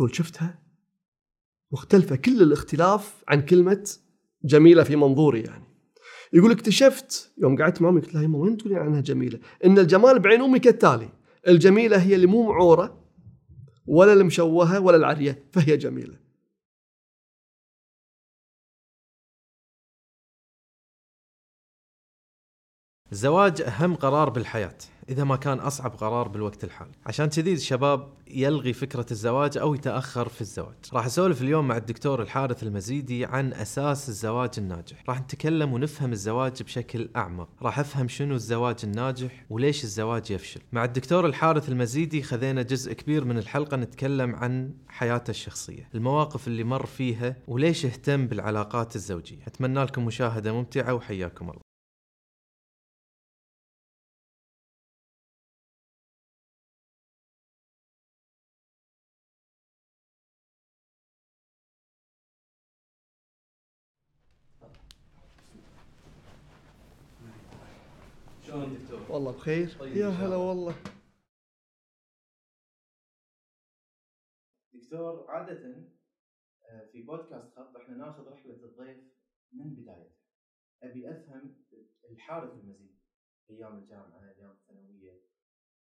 يقول شفتها مختلفة كل الاختلاف عن كلمة جميلة في منظوري يعني يقول اكتشفت يوم قعدت مع أمي قلت لها يما وين تقولين عنها جميلة؟ إن الجمال بعين أمي كالتالي الجميلة هي اللي مو معورة ولا المشوهه ولا العرية فهي جميلة. الزواج أهم قرار بالحياة إذا ما كان أصعب قرار بالوقت الحالي. عشان كذي الشباب يلغي فكرة الزواج أو يتأخر في الزواج. راح أسولف اليوم مع الدكتور الحارث المزيدي عن أساس الزواج الناجح. راح نتكلم ونفهم الزواج بشكل أعمق. راح أفهم شنو الزواج الناجح وليش الزواج يفشل. مع الدكتور الحارث المزيدي خذينا جزء كبير من الحلقة نتكلم عن حياته الشخصية المواقف اللي مر فيها وليش اهتم بالعلاقات الزوجية. أتمنى لكم مشاهدة ممتعة وحياكم الله شلون بخير طيب يا هلا الله. والله دكتور عادة آه، في بودكاست خط إحنا ناخذ رحلة الضيف من بدايته. أبي أفهم الحارث المزيد أيام الجامعة أيام الثانوية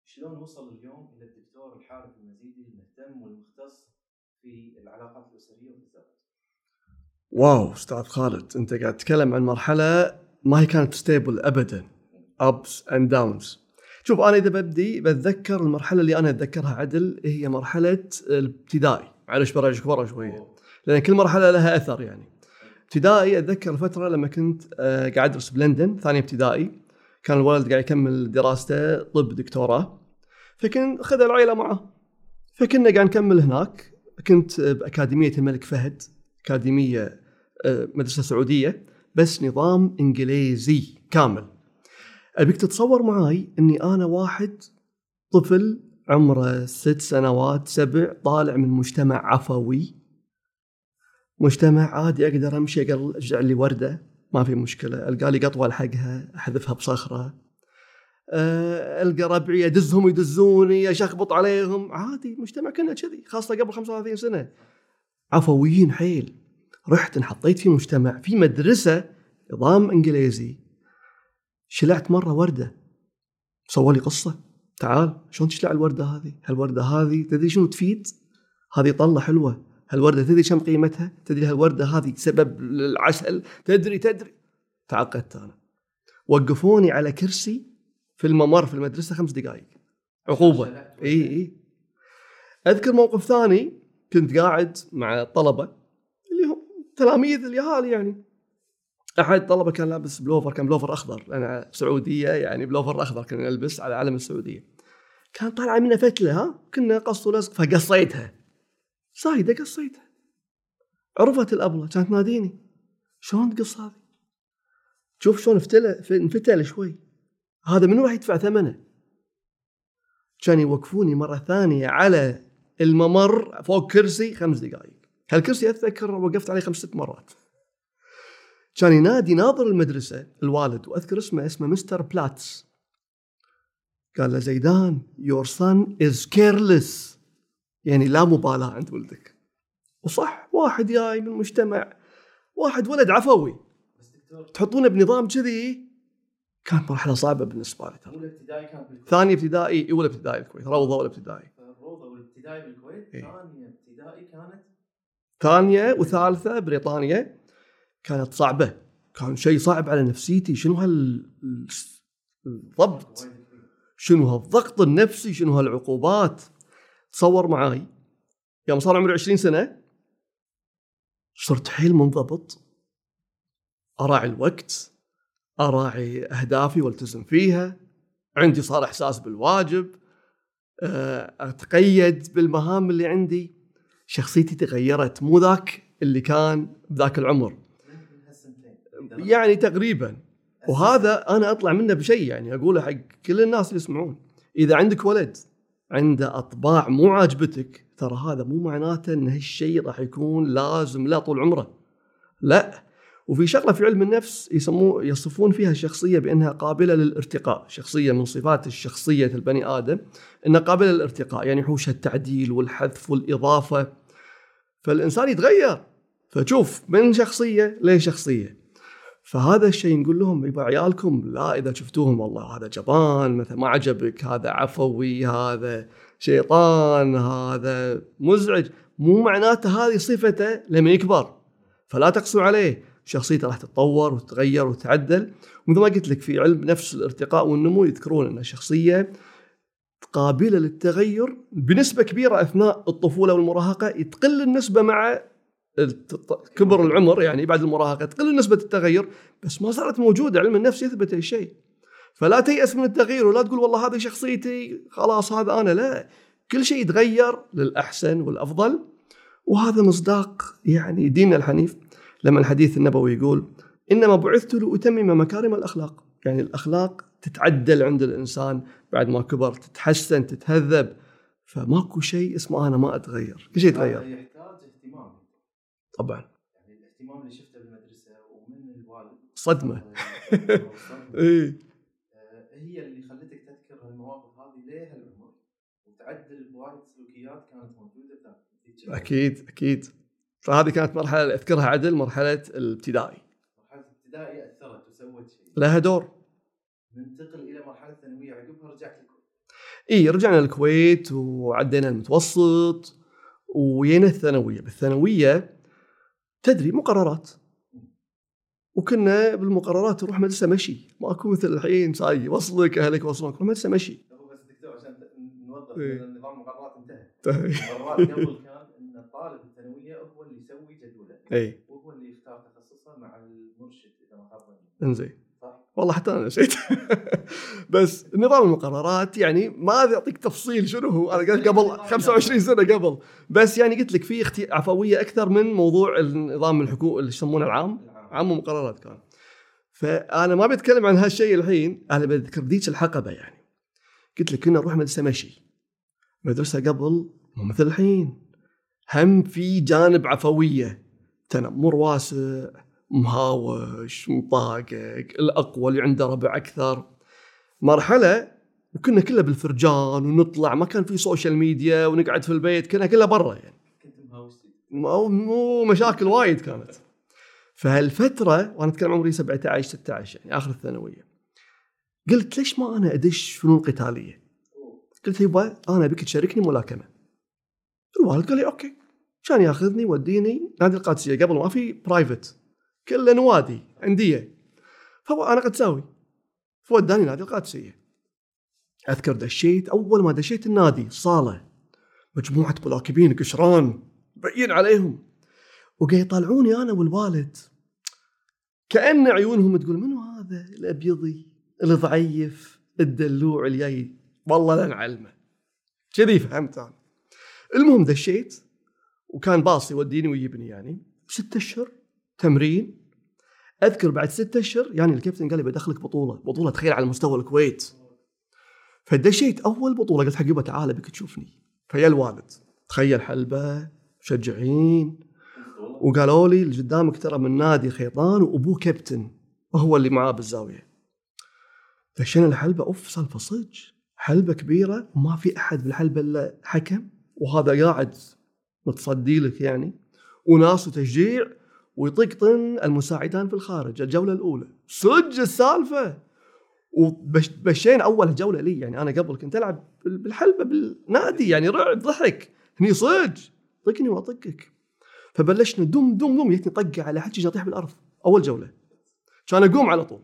شلون وصل اليوم إلى الدكتور الحارث المزيدي المهتم والمختص في العلاقات الأسرية والزواج. واو أستاذ خالد أنت قاعد تتكلم عن مرحلة ما هي كانت stable ابدا ups and downs شوف أنا إذا ببدي بتذكر المرحلة اللي أنا أتذكرها عدل هي مرحلة الابتدائي. معلش برجعك ورا شوية لأن كل مرحلة لها أثر يعني. ابتدائي أتذكر الفترة لما كنت آه، قاعد أدرس بلندن ثاني ابتدائي. كان الوالد قاعد يكمل دراسته طب دكتوراه. فكان ماخذ العيلة معه. فكنا قاعد نكمل هناك. كنت بأكاديمية الملك فهد أكاديمية آه، مدرسة سعودية بس نظام إنجليزي كامل. أبيك تتصور معاي إني أنا واحد طفل عمره ست سنوات سبع طالع من مجتمع عفوي. مجتمع عادي أقدر أمشي أرجع لي وردة ما في مشكلة. ألقى لي قطوة الحقها أحذفها بصخرة. آه، ألقى ربعي ادزهم يدزوني أشخبط عليهم. عادي مجتمع كنا كذي خاصة قبل 35 سنة. عفويين حيل. رحت انحطيت في مجتمع في مدرسة نظام إنجليزي. شلعت مرة وردة سوى لي قصة تعال شلون تشلع الوردة هذه؟ هالوردة هذه تدري شنو تفيد؟ هذه طلة حلوة، هالوردة تدري كم قيمتها؟ تدري هالوردة هذه سبب العسل؟ تدري تدري تعقدت أنا. وقفوني على كرسي في الممر في المدرسة خمس دقائق عقوبة إي إي أذكر موقف ثاني كنت قاعد مع الطلبه اللي هم تلاميذ اليهال يعني أحد الطلبه كان لابس بلوفر كان بلوفر أخضر. أنا سعودية يعني بلوفر أخضر كنا نلبس على علم السعودية. كان طالعة منه فتلة ها؟ كنا قص ولزق فقصيتها. صايدة قصيتها. عرفت الأبلة كانت تناديني شلون تقص هذه؟ شوف شلون افتل انفتل شوي. هذا منو راح يدفع ثمنه؟ كان يوقفوني مرة ثانية على الممر فوق كرسي خمس دقائق هالكرسي أتذكر وقفت عليه خمس ست مرات. كان ينادي ناظر المدرسة الوالد وأذكر اسمه اسمه مستر بلاتس. قال له زيدان your son is careless يعني لا مبالاة عند ولدك. وصح واحد جاي من مجتمع واحد ولد عفوي. تحطونه بنظام كذي؟ كانت مرحلة صعبة بالنسبة لي ترى. اولى ابتدائي كانت بالكويت. ثاني ابتدائي اولى ابتدائي الكويت روضة اولى ابتدائي. الروضه والابتدائي بالكويت. إيه. ثانية ابتدائي كانت؟ ثانية وثالثة بريطانيا. كانت صعبة. كان شيء صعب على نفسيتي. شنو هال الضبط؟ وايد كبير. شنو هالضغط النفسي؟ شنو هالعقوبات؟ تصور معاي. يوم صار عمري 20 سنة صرت حيل منضبط. أراعي الوقت أراعي أهدافي والتزم فيها. عندي صار إحساس بالواجب. آه، أتقيد بالمهام اللي عندي. شخصيتي تغيرت. مو ذاك اللي كان بذاك العمر. يعني تقريبا. وهذا أنا أطلع منه بشيء يعني أقوله حق كل الناس اللي يسمعون. إذا عندك ولد عنده أطباع مو عاجبتك ترى هذا مو معناته إن هالشيء راح يكون لازم لا طول عمره. لا. وفي شغلة في علم النفس يسموه يصفون فيها الشخصية بأنها قابلة للارتقاء، شخصية من صفات الشخصية البني آدم إنها قابلة للارتقاء، يعني يحوشها التعديل والحذف والإضافة. فالإنسان يتغير. فشوف من شخصية لشخصية. فهذا الشيء نقول لهم يبا عيالكم لا إذا شفتوهم والله هذا جبان مثلا ما عجبك هذا عفوي هذا شيطان هذا مزعج. مو معناته هذه صفته لما يكبر. فلا تقسوا عليه. شخصيته راح تتطور وتتغير وتتعدل ومثل ما قلت لك في علم نفس الارتقاء والنمو يذكرون أن الشخصية قابلة للتغير بنسبة كبيرة أثناء الطفولة والمراهقة تقل النسبة مع كبر العمر يعني بعد المراهقة تقل نسبة التغير بس ما صارت موجودة علم النفس يثبت هالشيء فلا تيأس من التغيير ولا تقول والله هذه شخصيتي خلاص هذا أنا لا. كل شيء يتغير للأحسن والأفضل. وهذا مصداق يعني ديننا الحنيف. لما الحديث النبوي يقول إنما بعثت لأتمم مكارم الأخلاق. يعني الأخلاق تتعدل عند الإنسان بعد ما كبر تتحسن تتهذب. فماكو شيء اسمه أنا ما أتغير. كل شيء يتغير. طبعا. يعني الاهتمام اللي شفته بالمدرسة ومن الوالد. صدمة. إي. اي هي اللي خلتك تذكر المواقف هذه ليه هالعمر وتعدل بوايد سلوكيات كانت موجودة بذاك أكيد أكيد. فهذه كانت مرحلة اللي أذكرها عدل مرحلة الابتدائي. مرحلة الابتدائي أثرت وسوت شيء. لها دور. ننتقل إلى مرحلة الثانوية. عقبها رجعت لكم إي رجعنا الكويت وعدينا المتوسط وينا الثانوية. بالثانوية تدري مقررات. وكنا بالمقررات نروح مدرسه مشي. ماكو مثل الحين صاير يوصلك أهلك يوصلونك نروح مدرسه مشي. بس دكتور عشان نوضح إيه. إن نظام المقررات انتهى. المقررات قبل كان إن الطالب الثانوية هو اللي يسوي جدوله. اي وهو اللي يختار تخصصه مع المرشد إذا ما خاب إنزين؟ والله حتى أنا نسيت. بس نظام المقررات يعني ما أعطيك تفصيل شنو هو. أنا قلت قبل 25 سنة قبل. بس يعني قلت لك في عفوية أكثر من موضوع النظام الحكومي اللي يسمونه العام. العام. عام ومقررات كان. فأنا ما بتكلم عن هالشيء الحين. أنا بذكر ذيك الحقبة يعني. قلت لك كنا نروح مدرسة مشي. مدرسة قبل مو مثل الحين. هم في جانب عفوية. تنمر واسع. مهاوش مطاقق الأقوى اللي عنده ربع أكثر. مرحلة وكنا كلها بالفرجان ونطلع ما كان في social media ونقعد في البيت كنا كلها برا يعني. مو مشاكل وايد كانت. فهالفترة وأنا أتكلم عمري 17 16 يعني آخر الثانوية قلت ليش ما أنا أدش فنون قتالية؟ قلت يبا أنا أبيك تشاركني ملاكمة. الوالد قال لي okay كان ياخذني يوديني نادي القادسية. قبل ما في private كله نوادي أندية. فانا قد ساوي. فوداني نادي القادسيه أذكر دشيت أول ما دشيت النادي صالة. مجموعة ملاكمين قشران مبين عليهم. وقاعد يطالعوني أنا والوالد. كأن عيونهم تقول منو هذا؟ الأبيضي الضعيف الدلوع اللي جاي والله لا نعلمه. كذي فهمت أنا. المهم دشيت وكان باص يوديني ويجيبني يعني. ست أشهر. تمرين. أذكر بعد ست أشهر يعني الكابتن قال لي بدخلك بطولة بطولة تخيل على مستوى الكويت. فدشيت أول بطولة قلت حق يبا تعال بك تشوفني. فيا الوالد تخيل حلبة مشجعين. وقالوا لي اللي قدامك ترى من نادي خيطان وأبوه كابتن وهو اللي معاه بالزاوية. دشينا الحلبه أوف سالفة صدق. حلبة كبيرة وما في أحد بالحلبة إلا حكم وهذا قاعد متصدي لك يعني. وناس وتشجيع ويطقطن المساعدان في الخارج الجولة الأولى. صدق السالفة! وبشينا أول جولة لي يعني أنا قبل كنت ألعب بالحلبة بالنادي يعني رعب ضحك. هني صدق! طقني وأطقك. فبلشنا دم دم دم جتني طقة على حجي اطيح بالأرض. أول جولة. كان أقوم على طول.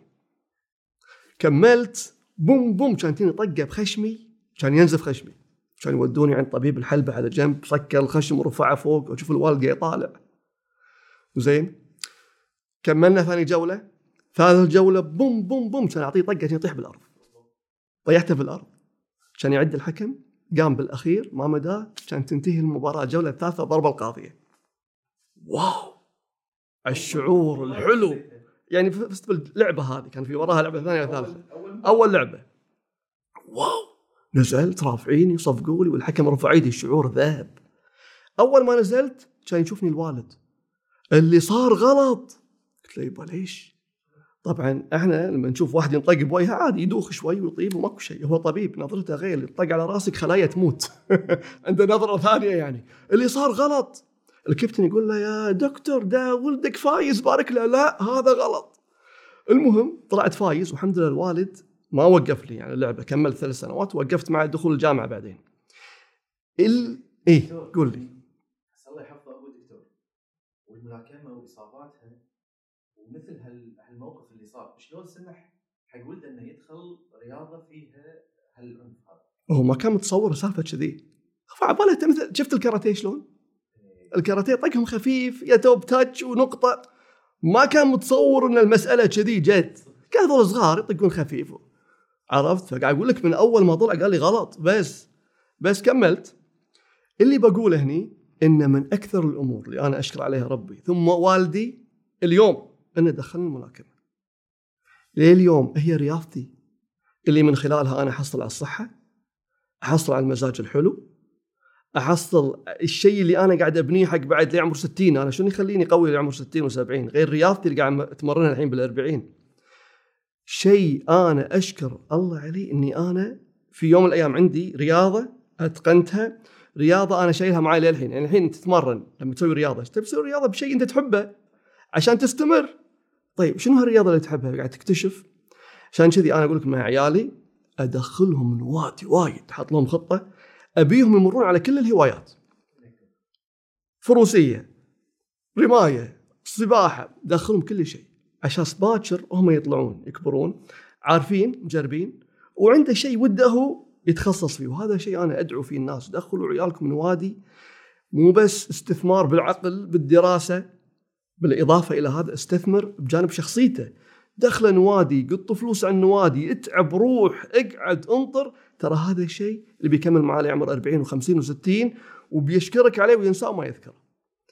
كملت بوم بوم كان تجيني طقة بخشمي كان ينزف خشمي. كان يودوني عند طبيب الحلبة على جنب صك الخشم ورفعه فوق وأشوف الوالد قاعد يطالع. زين. كملنا ثاني جولة. ثالث جولة بوم بوم بوم كان اعطيه طقة كان يطيح بالأرض. طيحته في الأرض. كان يعد الحكم قام بالأخير ما مدى كان تنتهي المباراة الجوله الثالثه ضربة القاضية. واو! الشعور الحلو. يعني فزت باللعبه هذه كان في وراها لعبة ثانية ثالثه اول لعبة. واو! نزلت رافعيني صفقوا لي والحكم رفع إيدي الشعور ذهب. أول ما نزلت كان يشوفني الوالد. اللي صار غلط. قلت له يبا ليش؟ طبعا إحنا لما نشوف واحد ينطق بوجهه عادي يدوخ شوي ويطيب وماكو شيء. هو طبيب نظرته غير يطق على راسك خلايا تموت. عنده نظرة ثانية يعني. اللي صار غلط. الكابتن يقول له يا دكتور ده ولدك فايز بارك له. لا هذا غلط. المهم طلعت فايز والحمد لله الوالد ما وقف لي يعني اللعبة كملت ثلاث سنوات وقفت مع دخول الجامعة بعدين. ال إيه قول لي الله يحفظه ابو دكتور والملاكمه واصاباتها ومثل هالموقف اللي صار شلون سمح حق ولده إنه يدخل رياضة فيها هالعنف هذا؟ هو ما كان متصور سالفه كذي. فعباله مثل شفت الكاراتيه شلون؟ إيه. الكاراتيه طقهم خفيف يا توب تاتش ونقطة. ما كان متصور إن المسألة كذي جد كان هذول صغار يطقون خفيف. عرفت؟ فقاعد أقول لك من أول ما طلع قال لي غلط. بس بس كملت. اللي بقوله هني إن من أكثر الأمور اللي أنا أشكر عليها ربي ثم والدي اليوم انه دخلني الملاكمة. لليوم هي رياضتي. اللي من خلالها أنا أحصل على الصحة أحصل على المزاج الحلو أحصل الشيء اللي أنا قاعد أبنيه حق بعد لعمر 60 أنا شنو يخليني قوي لعمر 60 و70 غير رياضتي اللي قاعد أتمرنها الحين بال40 شيء أنا أشكر الله عليه إني أنا في يوم من الأيام عندي رياضة أتقنتها. رياضة أنا شايلها معي للحين. يعني الحين تتمرن لما تسوي رياضة. تبي تسوي رياضة؟ بشيء أنت تحبه عشان تستمر. طيب شنو هالرياضة اللي تحبها؟ قاعد تكتشف. عشان كذي أنا أقول لك مع عيالي أدخلهم نوادي وايد. حاط لهم خطة. أبيهم يمرون على كل الهوايات. فروسية رماية سباحة دخلهم كل شيء. عشان باكر هم يطلعون يكبرون عارفين مجربين. وعنده شيء وده هو يتخصص فيه. وهذا شيء أنا أدعو فيه الناس. دخلوا عيالكم نوادي مو بس استثمار بالعقل بالدراسة بالإضافة إلى هذا استثمر بجانب شخصيته. دخله نوادي قط فلوس على النوادي اتعب روح اقعد انطر. ترى هذا الشيء اللي بيكمل معاه لعمر 40 و50 و60 وبيشكرك عليه وينساه ما يذكره.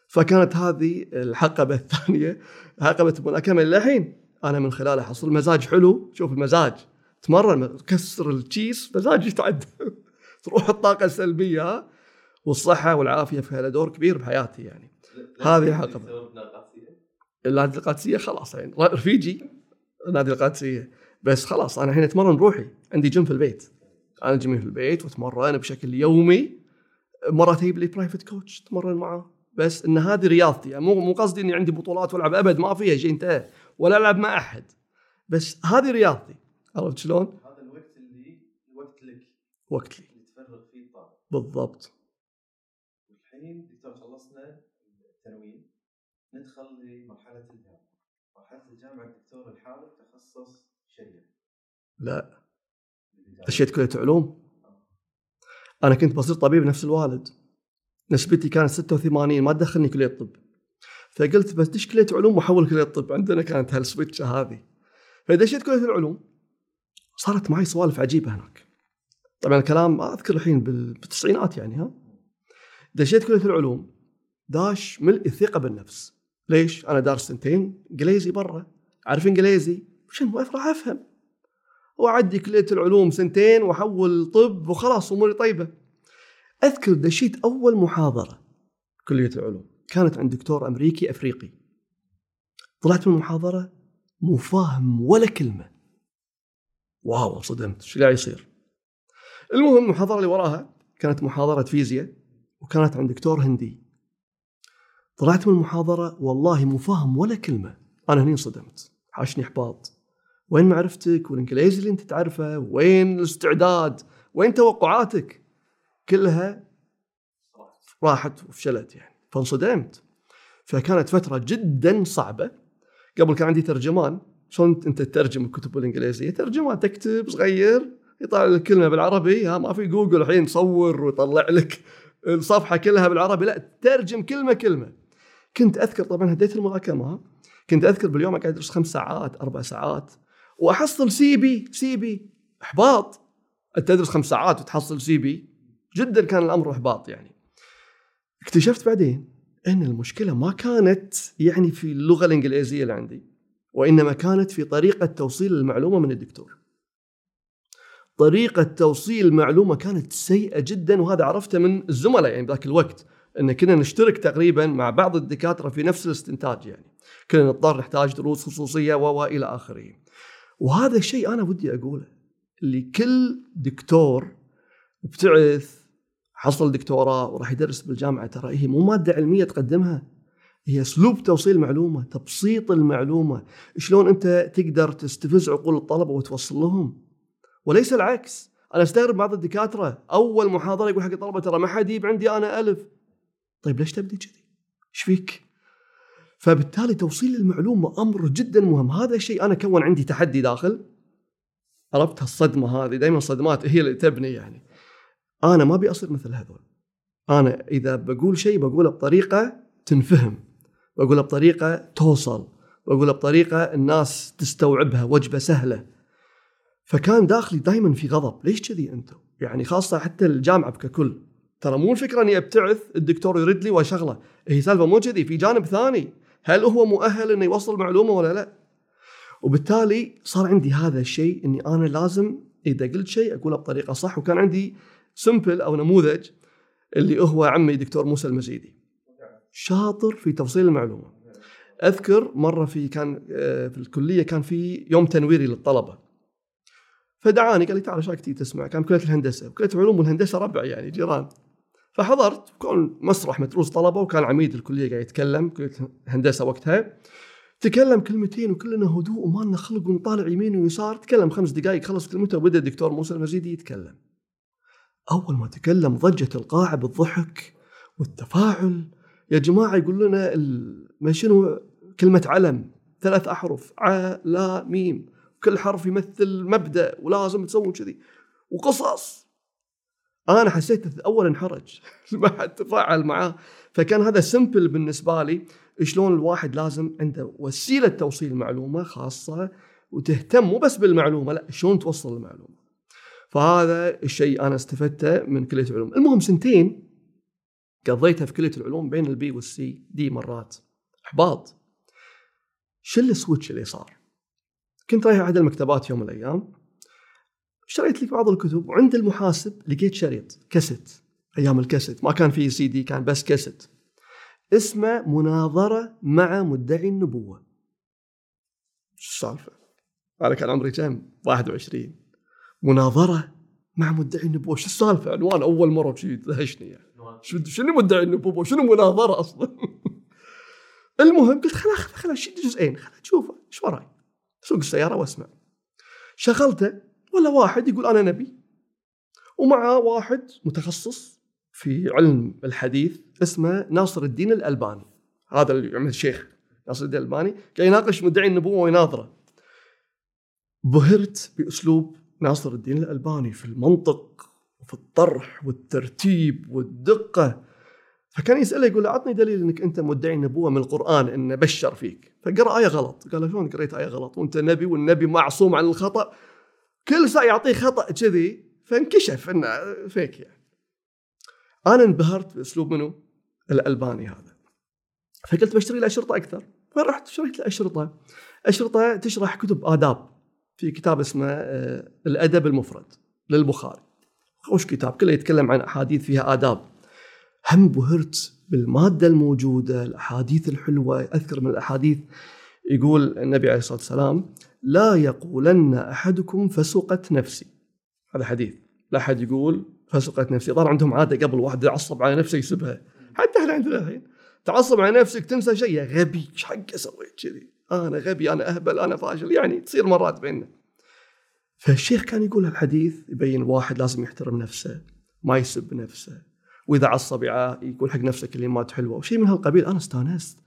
فكانت هذه الحقبة الثانية حقبة الملاكمه للحين أنا من خلالها حصل مزاج حلو. شوف المزاج. تمرن كسر التشيس مزاج يتعدل تروح الطاقة السلبية والصحة والعافية فيها دور كبير بحياتي يعني. هذه حقبة. النادي القادسية خلاص يعني. رفيجي نادي القادسية. بس خلاص أنا الحين أتمرن بروحي. عندي جيم في البيت. أنا جيمي في البيت وأتمرن بشكل يومي. مرات أجيب لي private coach أتمرن معاه بس إن هذه رياضتي. يعني مو مو قصدي إني عندي بطولات وألعب أبد ما فيها شيء انتهى. ولا ألعب مع أحد. بس هذه رياضتي. عرفت شلون؟ هذا الوقت اللي وقت لك. وقت لي. اللي تفرغ فيه الطاقة. بالضبط. الحين دكتور خلصنا الثانوية. ندخل لمرحلة الجامعة. مرحلة الجامعة الدكتور الحارث تخصص شريعة. لا. دشيت كلية علوم؟ أنا كنت بصير طبيب نفس الوالد. نسبتي كانت 86 ما تدخلني كلية الطب فقلت بس دش كلية علوم وأحول كلية الطب عندنا كانت هال switch هذه. فدشيت كلية العلوم صارت معي سوالف عجيبة هناك. طبعا الكلام أذكر الحين بالتسعينات يعني ها؟ دشيت كلية العلوم داش ملء الثقة بالنفس. ليش؟ أنا دارس سنتين إنجليزي برا. عارف إنجليزي؟ شنو؟ راح أفهم. وأعدي كلية العلوم سنتين وأحول طب وخلاص أموري طيبة. أذكر دشيت أول محاضرة كلية العلوم. كانت عند دكتور أمريكي أفريقي. طلعت من المحاضرة مو فاهم ولا كلمة. واو صدمت. إيش قاعد يصير؟ المهم المحاضره اللي وراها كانت محاضرة فيزياء وكانت عند دكتور هندي. طلعت من المحاضرة والله مو فاهم ولا كلمة. أنا هني انصدمت. حاشني إحباط. وين معرفتك؟ والانجليزي اللي أنت تعرفه؟ وين الاستعداد؟ وين توقعاتك؟ كلها راحت وفشلت يعني. فانصدمت. فكانت فترة جدا صعبة. قبل كان عندي ترجمان. شلون انت تترجم الكتب الانجليزية ترجمان تكتب صغير يطلع لك كلمة بالعربي ها ما في جوجل الحين صور ويطلع لك الصفحة كلها بالعربي لازم أترجم كلمة كلمة. كنت أذكر طبعا هديت الملاكمة كنت أذكر باليوم أقعد أدرس خمس ساعات أربع ساعات وأحصل C B C B إحباط. أنت تدرس خمس ساعات وتحصل C B جدا كان الأمر إحباط يعني. اكتشفت بعدين إن المشكلة ما كانت يعني في اللغة الإنجليزية اللي عندي. وإنما كانت في طريقة توصيل المعلومة من الدكتور. طريقة توصيل المعلومة كانت سيئة جدا وهذا عرفته من الزملاء يعني ذاك الوقت إن كنا نشترك تقريبا مع بعض الدكاترة في نفس الاستنتاج يعني. كنا نضطر نحتاج دروس خصوصية و إلى آخره. وهذا الشيء أنا ودي أقوله اللي كل دكتور ابتعث حصل دكتوراه وراح يدرس بالجامعة ترى هي مو مادة علمية تقدمها؟ هي أسلوب توصيل المعلومة تبسيط المعلومة. شلون أنت تقدر تستفز عقول الطلبة وتوصل لهم؟ وليس العكس. أنا أستغرب بعض الدكاترة أول محاضرة يقول حق الطلبة ترى ما حد يجيب عندي أنا ألف. طيب ليش تبدي كذي؟ إيش فيك؟ فبالتالي توصيل المعلومة أمر جدا مهم. هذا الشيء أنا كون عندي تحدي داخل عرفت؟ الصدمه هذه دائما الصدمات هي اللي تبني يعني. أنا ما أبي أصير مثل هذول. أنا إذا بقول شيء بقوله بطريقة تنفهم. بقولها بطريقة توصل بقولها بطريقة الناس تستوعبها وجبة سهلة. فكان داخلي دائما في غضب. ليش كذي أنتم؟ يعني خاصة حتى الجامعة ككل ترى مو الفكرة أني أبتعث الدكتور يرد لي وأشغله. هي سالفة مو كذي في جانب ثاني. هل هو مؤهل إنه يوصل معلومة ولا لا؟ وبالتالي صار عندي هذا الشيء إني أنا لازم إذا قلت شيء أقوله بطريقة صح. وكان عندي سمبل أو نموذج اللي هو عمي دكتور موسى المزيدي شاطر في توصيل المعلومة. أذكر مرة في كان آه، في الكلية كان في يوم تنويري للطلبة. فدعاني قال لي تعال إيش رايك تسمع كان كلية الهندسة كلية العلوم والهندسة ربع يعني جيران. فحضرت كان مسرح متروس طلبة وكان عميد الكلية قاعد يتكلم كلية الهندسه وقتها. تكلم كلمتين وكلنا هدوء وما لنا خلق ونطالع يمين ويسار. تكلم خمس دقائق خلص كلمته وبدأ الدكتور موسى المزيدي يتكلم. أول ما تكلم ضجت القاعة بالضحك والتفاعل يا جماعة يقول لنا ما شنو كلمة علم؟ ثلاث أحرف. ع لا ميم. كل حرف يمثل مبدأ ولازم تسوون كذي. وقصص. أنا حسيت اول انحرج. ما حد تفاعل معاه. فكان هذا سمبل بالنسبة لي. شلون الواحد لازم عنده وسيلة توصيل معلومة خاصة وتهتم مو بس بالمعلومة لا شلون توصل المعلومة. فهذا الشيء أنا استفدته من كلية العلوم. المهم سنتين قضيتها في كليه العلوم بين ال B وال C D مرات إحباط شو ال switch اللي صار؟ كنت رايح أحد المكتبات يوم من الأيام اشتريت لي بعض الكتب وعند المحاسب لقيت شريط كاسيت أيام الكاسيت ما كان في سي دي كان بس كاسيت اسمه مناظرة مع مدعي النبوة شو السالفة؟ أنا كان عمري كم؟ 21 مناظرة مع مدعي النبوة شو السالفة؟ عنوان أول مرة دهشني يعني شنو مدعي النبوه شنو مناظرة أصلا؟ المهم قلت خلاص خلاص شد جزئين خلاص تشوفه إيش وراي سوق السيارة وأسمع. شغلته ولا واحد يقول أنا نبي. ومعه واحد متخصص في علم الحديث اسمه ناصر الدين الألباني. هذا اللي يعمل الشيخ ناصر الدين الألباني قاعد يناقش مدعي النبوة ويناظره. بهرت بأسلوب ناصر الدين الألباني في المنطق. وفي الطرح والترتيب والدقة. فكان يسأله يقول له اعطني دليل إنك أنت مدعي النبوه من القرآن انه بشر فيك. فقرأ آية غلط. قال له شلون قريت آية غلط؟ وأنت نبي والنبي معصوم عن الخطأ. كل ساعة يعطيه خطأ كذي فانكشف إنه فيك يعني. أنا انبهرت بأسلوب منه الألباني هذا. فقلت بشتري له اشرطه أكثر. فرحت شريت له اشرطه اشرطه تشرح كتب آداب في كتاب اسمه آه، الأدب المفرد للبخاري. خوش كتاب كله يتكلم عن أحاديث فيها آداب. هم بهرت بالمادة الموجودة الأحاديث الحلوة. أذكر من الأحاديث يقول النبي عليه الصلاة والسلام لا يقولن أحدكم فسقت نفسي. هذا حديث. لا أحد يقول فسقت نفسي. طبعا عندهم عادة قبل واحد يعصب على نفسه يسبها حتى إحنا عندنا الحين. تعصب على نفسك تنسى شيء. يا غبي. إيش حق سويت كذي. أنا غبي أنا أهبل أنا فاشل. يعني تصير مرات بيننا. فالشيخ كان يقول الحديث يبين واحد لازم يحترم نفسه ما يسب نفسه. وإذا عصب يقول حق نفسه كلمات حلوة. وشيء من هالقبيل أنا استانست.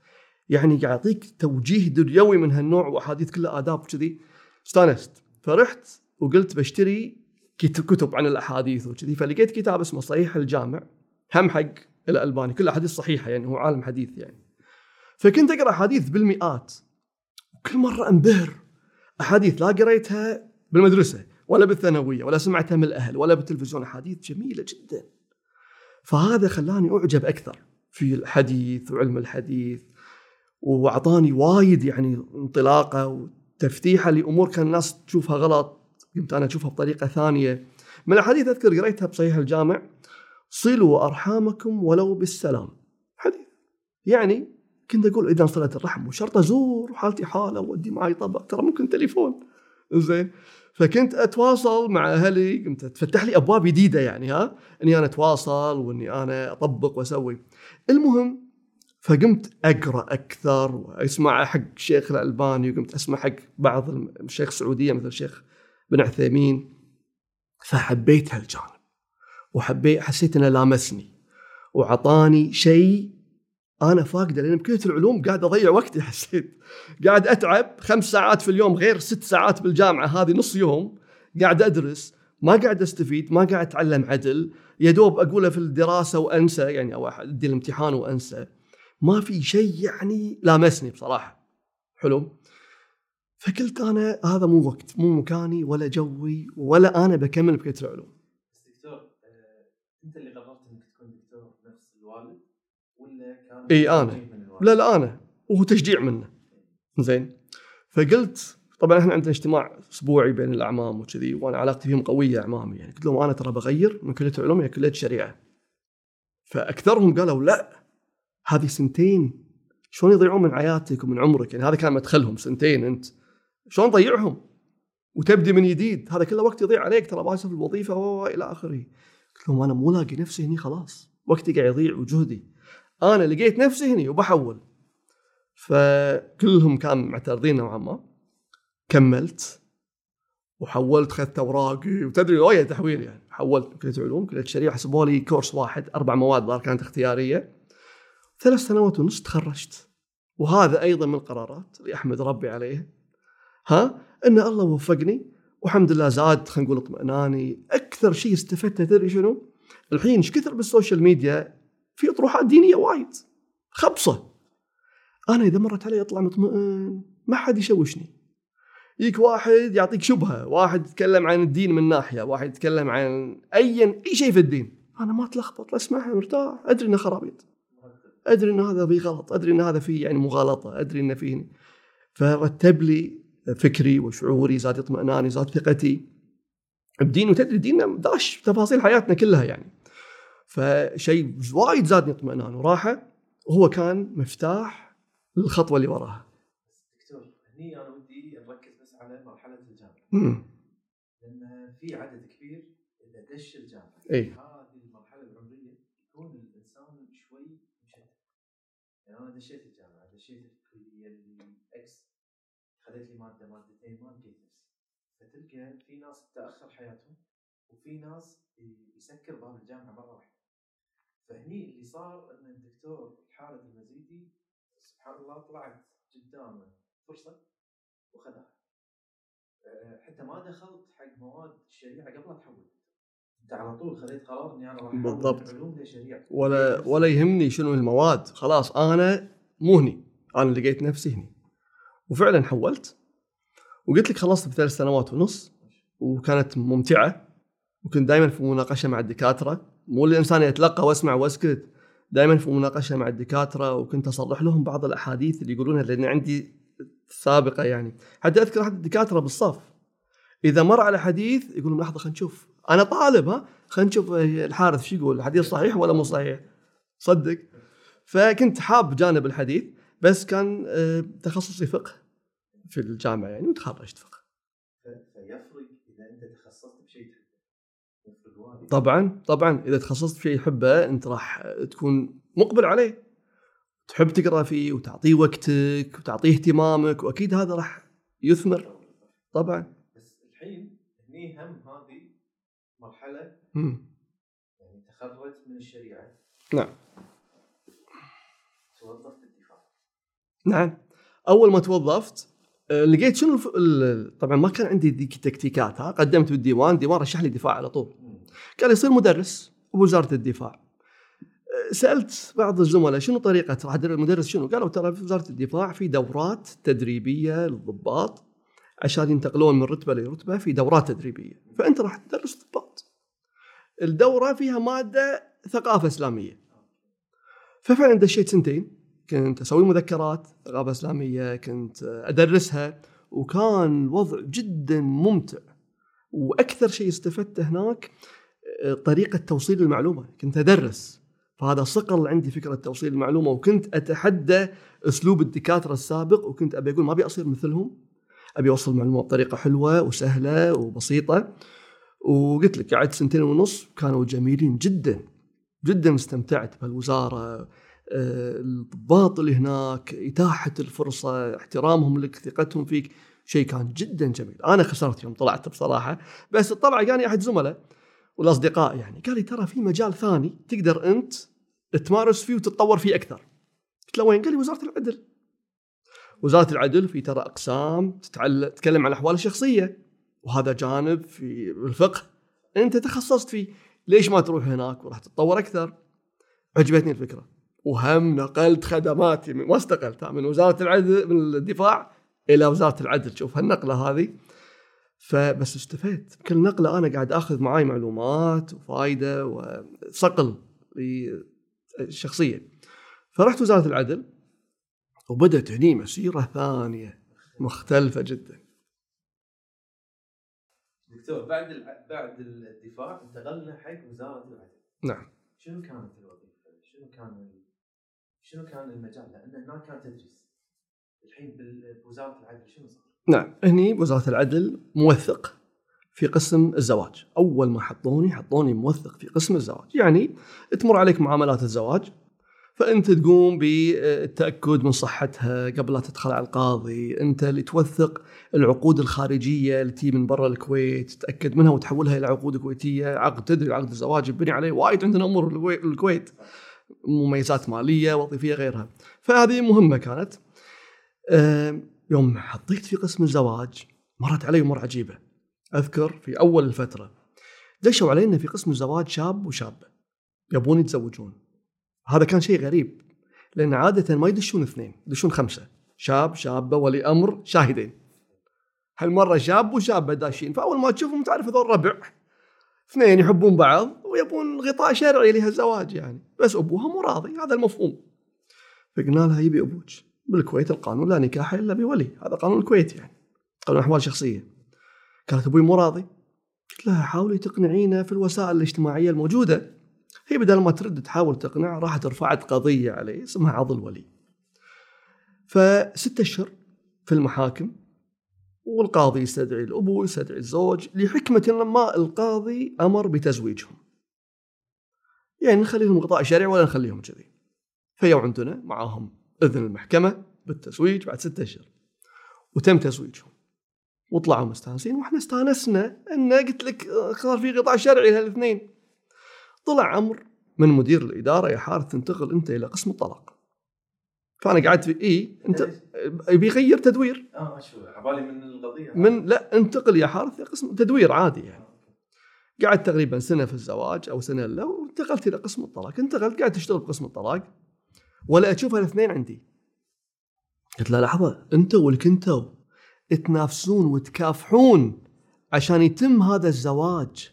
يعني يعطيك توجيه دنيوي من هالنوع وأحاديث كلها آداب كذي استانست. فرحت وقلت بشتري كتب عن الأحاديث وكذي. فلقيت كتاب اسمه صحيح الجامع هم حق الألباني. كل أحاديث صحيحة يعني هو عالم حديث يعني. فكنت أقرأ أحاديث بالمئات. وكل مرة أنبهر. أحاديث لا قريتها بالمدرسة ولا بالثانوية ولا سمعتها من الأهل ولا بالتلفزيون أحاديث جميلة جدا. فهذا خلاني أعجب أكثر في الحديث وعلم الحديث وأعطاني وايد يعني انطلاقة وتفتيحة لأمور كان الناس تشوفها غلط قمت أنا أشوفها بطريقة ثانية. من الأحاديث أذكر قريتها بصحيح الجامع صلوا أرحامكم ولو بالسلام. حديث. يعني كنت أقول إذا صله الرحم وشرط أزور وحالتي حالة وودي معي طبق ترى ممكن تليفون. زين. فكنت أتواصل مع أهلي كنت تفتح لي أبواب جديدة يعني ها إني أنا أتواصل وإني أنا أطبق وأسوي. المهم فقمت أقرأ أكثر وأسمع حق الشيخ الألباني وقمت أسمع حق بعض الشيخ السعوديه مثل الشيخ بن عثيمين. فحبيت هالجانب وحبيت حسيت إنه لامسني وعطاني شيء أنا فاقده لأن بكليه العلوم قاعد أضيع وقتي حسيت قاعد أتعب خمس ساعات في اليوم غير ست ساعات بالجامعة هذه نص يوم قاعد أدرس ما قاعد أستفيد ما قاعد أتعلم عدل يا دوب اقولها في الدراسة وأنسى يعني أو ادي الامتحان وأنسى. ما في شيء يعني لامسني بصراحة. حلو؟ فقلت أنا هذا مو وقت مو مكاني ولا جوي ولا أنا بكمل بكليه العلوم دكتور آه، أنت اللي قررت انك تكون دكتور نفس الوالد ولا كان إي أنا. لا لا أنا. وهو تشجيع منه. زين. فقلت طبعا إحنا عندنا اجتماع أسبوعي بين الأعمام وكذي وأنا علاقتي فيهم قوية اعمامي يعني قلت لهم أنا ترى بغير من كلية العلوم إلى كلية الشريعة. فأكثرهم قالوا لا هذه سنتين. شلون يضيعون من حياتك ومن عمرك؟ يعني هذا كان مدخلهم سنتين أنت. شلون تضيعهم؟ وتبدي من جديد. هذا كله وقت يضيع عليك. ترى باسف الوظيفة والى آخره. قلت لهم أنا مو لاقي نفسي هني خلاص. وقتي قاعد يضيع وجهدي. أنا لقيت نفسي هني وبحول. فكلهم كانوا معترضين نوعا ما. كملت وحولت اخذت أوراقي وتدري ويا تحويل يعني. حولت كلية علوم كلية شريعة حسبوا لي كورس واحد أربع مواد ظهر كانت اختيارية. ثلاث سنوات ونص تخرجت. وهذا أيضا من القرارات اللي أحمد ربي عليه. ها؟ إن الله وفقني والحمد لله زاد خلينا نقول اطمئناني. أكثر شيء استفدته تدري شنو؟ الحين إيش كثر بالسوشيال ميديا في اطروحات دينية وايد. خبصة. أنا إذا مرت علي اطلع مطمئن ما حد يشوشني. يجيك واحد يعطيك شبهة واحد يتكلم عن الدين من ناحية واحد يتكلم عن ايا أي شيء في الدين. أنا ما أتلخبط اسمعها مرتاح أدري إنه خرابيط. أدري ان هذا فيه غلط أدري ان هذا فيه يعني مغالطة أدري ان فيه فرتب لي فكري وشعوري زاد اطمئناني زاد ثقتي. بدين وتدري ديننا داش تفاصيل حياتنا كلها يعني. فشيء وايد زادني اطمئنان وراحة وهو كان مفتاح للخطوه اللي وراها. دكتور هني أنا ودي نركز بس على مرحلة الجامعة. امم لأن في عدد كبير إذا دش الجامعة إي هذه المرحلة العمرية يكون الإنسان شوي مشتت. يعني أنا دشيت الجامعة دشيت الكلية اللي X خذيت لي مادة مادتين ما لقيت نفسي. فتلقى في ناس تأخر حياتهم وفي ناس يسكر باب الجامعة مرة واحدة. فهني اللي صار إن الدكتور الحارث المزيدي سبحان الله طلعت قدامه فرصة وخذها. أه، حتى ما دخلت حق مواد الشريعة قبل لا تحول. أنت على طول خذيت قرار إني أنا راح بالضبط. علوم لشريعة. ولا ولا يهمني شنو المواد. خلاص أنا مو هني. أنا لقيت نفسي هني. وفعلا حولت. وقلت لك خلصت بثلاث سنوات ونص وكانت ممتعة. وكنت دائما في مناقشة مع الدكاترة. مو الإنسان يتلقى واسمع واسكت دائما في مناقشة مع الدكاترة وكنت اصلح لهم بعض الأحاديث اللي يقولونها لأن عندي سابقة يعني. حتى أذكر احد الدكاترة بالصف. إذا مر على حديث يقولون لحظة خلينا نشوف. أنا طالب ها؟ خلينا نشوف الحارث شو يقول الحديث صحيح ولا مو صحيح؟ صدق. فكنت حاب جانب الحديث بس كان آه، تخصصي فقه في الجامعة يعني وتخرجت فقه ف- فيفرق اذا انت تخصصت بشيء تحبه يفرق وايد طبعا طبعا إذا تخصصت في شيء تحبه أنت راح تكون مقبل عليه. تحب تقرأ فيه وتعطيه وقتك وتعطيه اهتمامك وأكيد هذا راح يثمر. طبعا. بس الحين هني هم هذه مرحلة مم. يعني تخرجت من الشريعة. نعم. توظفت بالدفاع نعم. أول ما توظفت آه، لقيت شنو الف... ال- طبعا ما كان عندي ذيك التكتيكات ها؟ قدمت بالديوان ديوان رشح لي دفاع على طول. قال يصير مدرس بوزارة الدفاع أه، سألت بعض الزملاء شنو طريقة راح المدرس شنو؟ قالوا ترى في وزارة الدفاع في دورات تدريبية للضباط عشان ينتقلون من رتبة لرتبة في دورات تدريبية فأنت راح تدرس ضباط. الدورة فيها مادة ثقافة إسلامية. ففعلا دشيت سنتين كنت أسوي مذكرات ثقافة إسلامية كنت أدرسها وكان الوضع جدا ممتع وأكثر شيء استفدته هناك طريقة توصيل المعلومة كنت أدرس. فهذا صقل عندي فكرة توصيل المعلومة وكنت أتحدى أسلوب الدكاترة السابق وكنت أبي أقول ما أبي أصير مثلهم. أبي أوصل معلومه بطريقة حلوة وسهلة وبسيطة. وقلت لك قعدت سنتين ونص كانوا جميلين جدا جدا استمتعت بهالوزارة. آه، الضباط اللي هناك إتاحة الفرصة احترامهم لك ثقتهم فيك شيء كان جدا جميل. أنا خسرت يوم طلعت بصراحة بس الطلعة جاني أحد زملاء. والأصدقاء يعني. قال لي ترى في مجال ثاني تقدر أنت تمارس فيه وتتطور فيه أكثر. قلت له وين؟ قال لي وزارة العدل. وزارة العدل في ترى أقسام تتكلم عن الاحوال الشخصية. وهذا جانب في الفقه أنت تخصصت فيه. ليش ما تروح هناك وراح تتطور أكثر؟ عجبتني الفكرة. وهم نقلت خدماتي ما استقلت من وزارة العدل من الدفاع إلى وزارة العدل. شوف هالنقلة هذه فبس استفدت كل نقلة أنا قاعد أخذ معاي معلومات وفائده وصقل للشخصيه فرحت وزارة العدل وبدت هني مسيرة ثانية مختلفة جدا دكتور بعد بعد الدفاع انتقلنا حق وزارة العدل نعم شنو كانت الوظيفة؟ شنو كان شنو كان المجال؟ لأن هناك كان تدريس الحين بوزارة العدل شنو صار؟ نعم. هني بوزاره العدل موثق في قسم الزواج. أول ما حطوني حطوني موثق في قسم الزواج. يعني تمر عليك معاملات الزواج فأنت تقوم بالتأكد من صحتها قبل لا تدخل على القاضي. أنت اللي توثق العقود الخارجية اللي تجي من برا الكويت تتأكد منها وتحولها إلى عقود كويتية. عقد تدري عقد الزواج يبني عليه وايد عندنا أمور الكويت. مميزات مالية وظيفية غيرها. فهذه مهمة كانت. يوم حطيت في قسم الزواج مرت علي امور عجيبة. أذكر في أول الفترة. دشوا علينا في قسم الزواج شاب وشابه يبون يتزوجون. هذا كان شيء غريب لأن عادة ما يدشون اثنين يدشون خمسة. شاب شابة ولي أمر شاهدين. هالمرة شاب وشابة داشين فأول ما تشوفهم تعرف هذول ربع. اثنين يحبون بعض ويبون غطاء شرعي لهالزواج يعني. بس ابوها مو راضي هذا المفهوم. فقلنا لها يبي أبوك. بالكويت القانون لا نكاح إلا بولي هذا قانون الكويت يعني قانون أحوال شخصية. قالت أبوي مو راضي قلت لها حاولي تقنعينا في الوسائل الاجتماعية الموجودة. هي بدل ما ترد تحاول تقنع راحت رفعت قضية عليه اسمها عض الولي. فستة أشهر في المحاكم والقاضي يستدعي الأبو يستدعي الزوج لحكمة ما القاضي أمر بتزويجهم. يعني نخليهم قضاء شرعي ولا نخليهم كذي. فيو عندنا معاهم. إذن المحكمة بالتزويج بعد ستة أشهر. وتم تزويجهم. وطلعوا مستانسين وإحنا استانسنا إن قلت لك صار في قطاع شرعي لهالاثنين. طلع أمر من مدير الإدارة يا حارث تنتقل أنت إلى قسم الطلاق. فأنا قعدت في اي أنت بيغير تدوير. آه شو عبالي من القضية. من لا انتقل يا حارث قسم تدوير عادي يعني. قعدت تقريبا سنة في الزواج أو سنة الا وانتقلت إلى قسم الطلاق. انتقلت قاعد تشتغل بقسم الطلاق. ولا أشوف الاثنين عندي. قلت له لحظة أنتوا واللي كنتوا تنافسون وتكافحون عشان يتم هذا الزواج.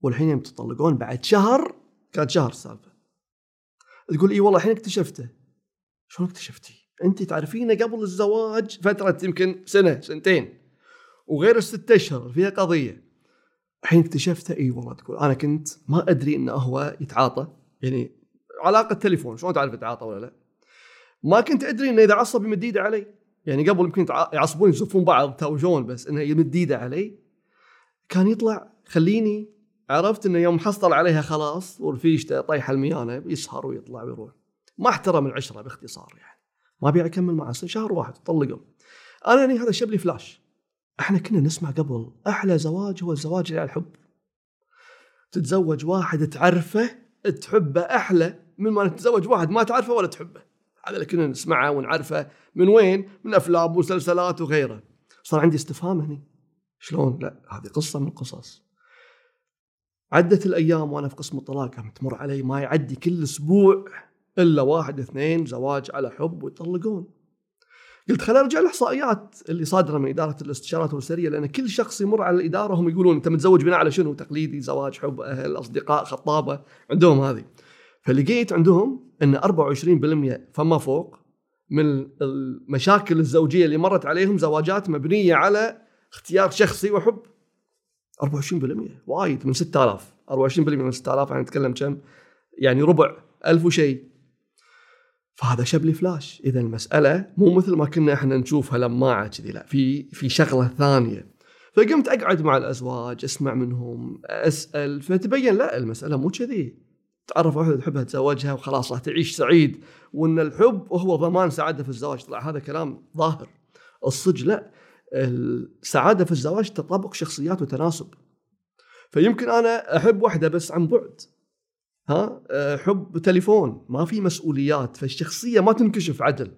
والحين يوم تطلقون بعد شهر كانت شهر السالفه تقول إي والله الحين اكتشفته. شلون اكتشفتي؟ أنت تعرفينه قبل الزواج فترة يمكن سنة سنتين وغير الست أشهر فيها قضية. الحين اكتشفته إي والله تقول أنا كنت ما أدري إنه هو يتعاطى. يعني علاقة تليفون شلون تعرف يتعاطى ولا لا؟ ما كنت أدري إنه إذا عصب يمد إيده علي. يعني قبل يمكن يعصبون يزفون بعض تاوجون بس إنه يمد إيده علي. كان يطلع خليني عرفت إنه يوم حصل عليها خلاص ورفيشته طيحه الميانة يسهر ويطلع ويروح. ما احترم العشرة باختصار يعني. ما أبي أكمل معه شهر واحد طلقوا أنا يعني هذا شب لي فلاش. إحنا كنا نسمع قبل أحلى زواج هو الزواج اللي على الحب. تتزوج واحد تعرفه تحبه أحلى. من ما تتزوج واحد ما تعرفه ولا تحبه. هذا اللي كنا نسمعه ونعرفه من وين؟ من أفلام ومسلسلات وغيره. صار عندي استفهام هني. شلون؟ لا هذه قصة من القصص عدت الأيام وأنا في قسم الطلاق عم تمر علي ما يعدي كل أسبوع إلا واحد اثنين زواج على حب ويطلقون. قلت خليني أرجع الإحصائيات اللي صادرة من إدارة الاستشارات الأسرية لأن كل شخص يمر على الإدارة هم يقولون أنت متزوج بناء على شنو؟ تقليدي زواج حب أهل أصدقاء خطابة عندهم هذه. فلقيت عندهم إن 24% فما فوق من المشاكل الزوجية اللي مرت عليهم زواجات مبنية على اختيار شخصي وحب. 24% وايد. من 6000 24% من 6000 يعني نتكلم كم؟ يعني ربع. ألف وشيء. فهذا شب لي فلاش. إذا المسألة مو مثل ما كنا إحنا نشوفها لماعه كذي. لا في في شغلة ثانية. فقمت أقعد مع الأزواج أسمع منهم أسأل. فتبين لا المسألة مو كذي. تعرف واحدة تحبها تزوجها وخلاص راح تعيش سعيد. وإن الحب هو ضمان سعادة في الزواج. طلع هذا كلام ظاهر. الصج لا. السعاده في الزواج تطابق شخصيات وتناسب. فيمكن أنا أحب واحدة بس عن بعد. ها؟ حب تليفون. ما في مسؤوليات. فالشخصية ما تنكشف عدل.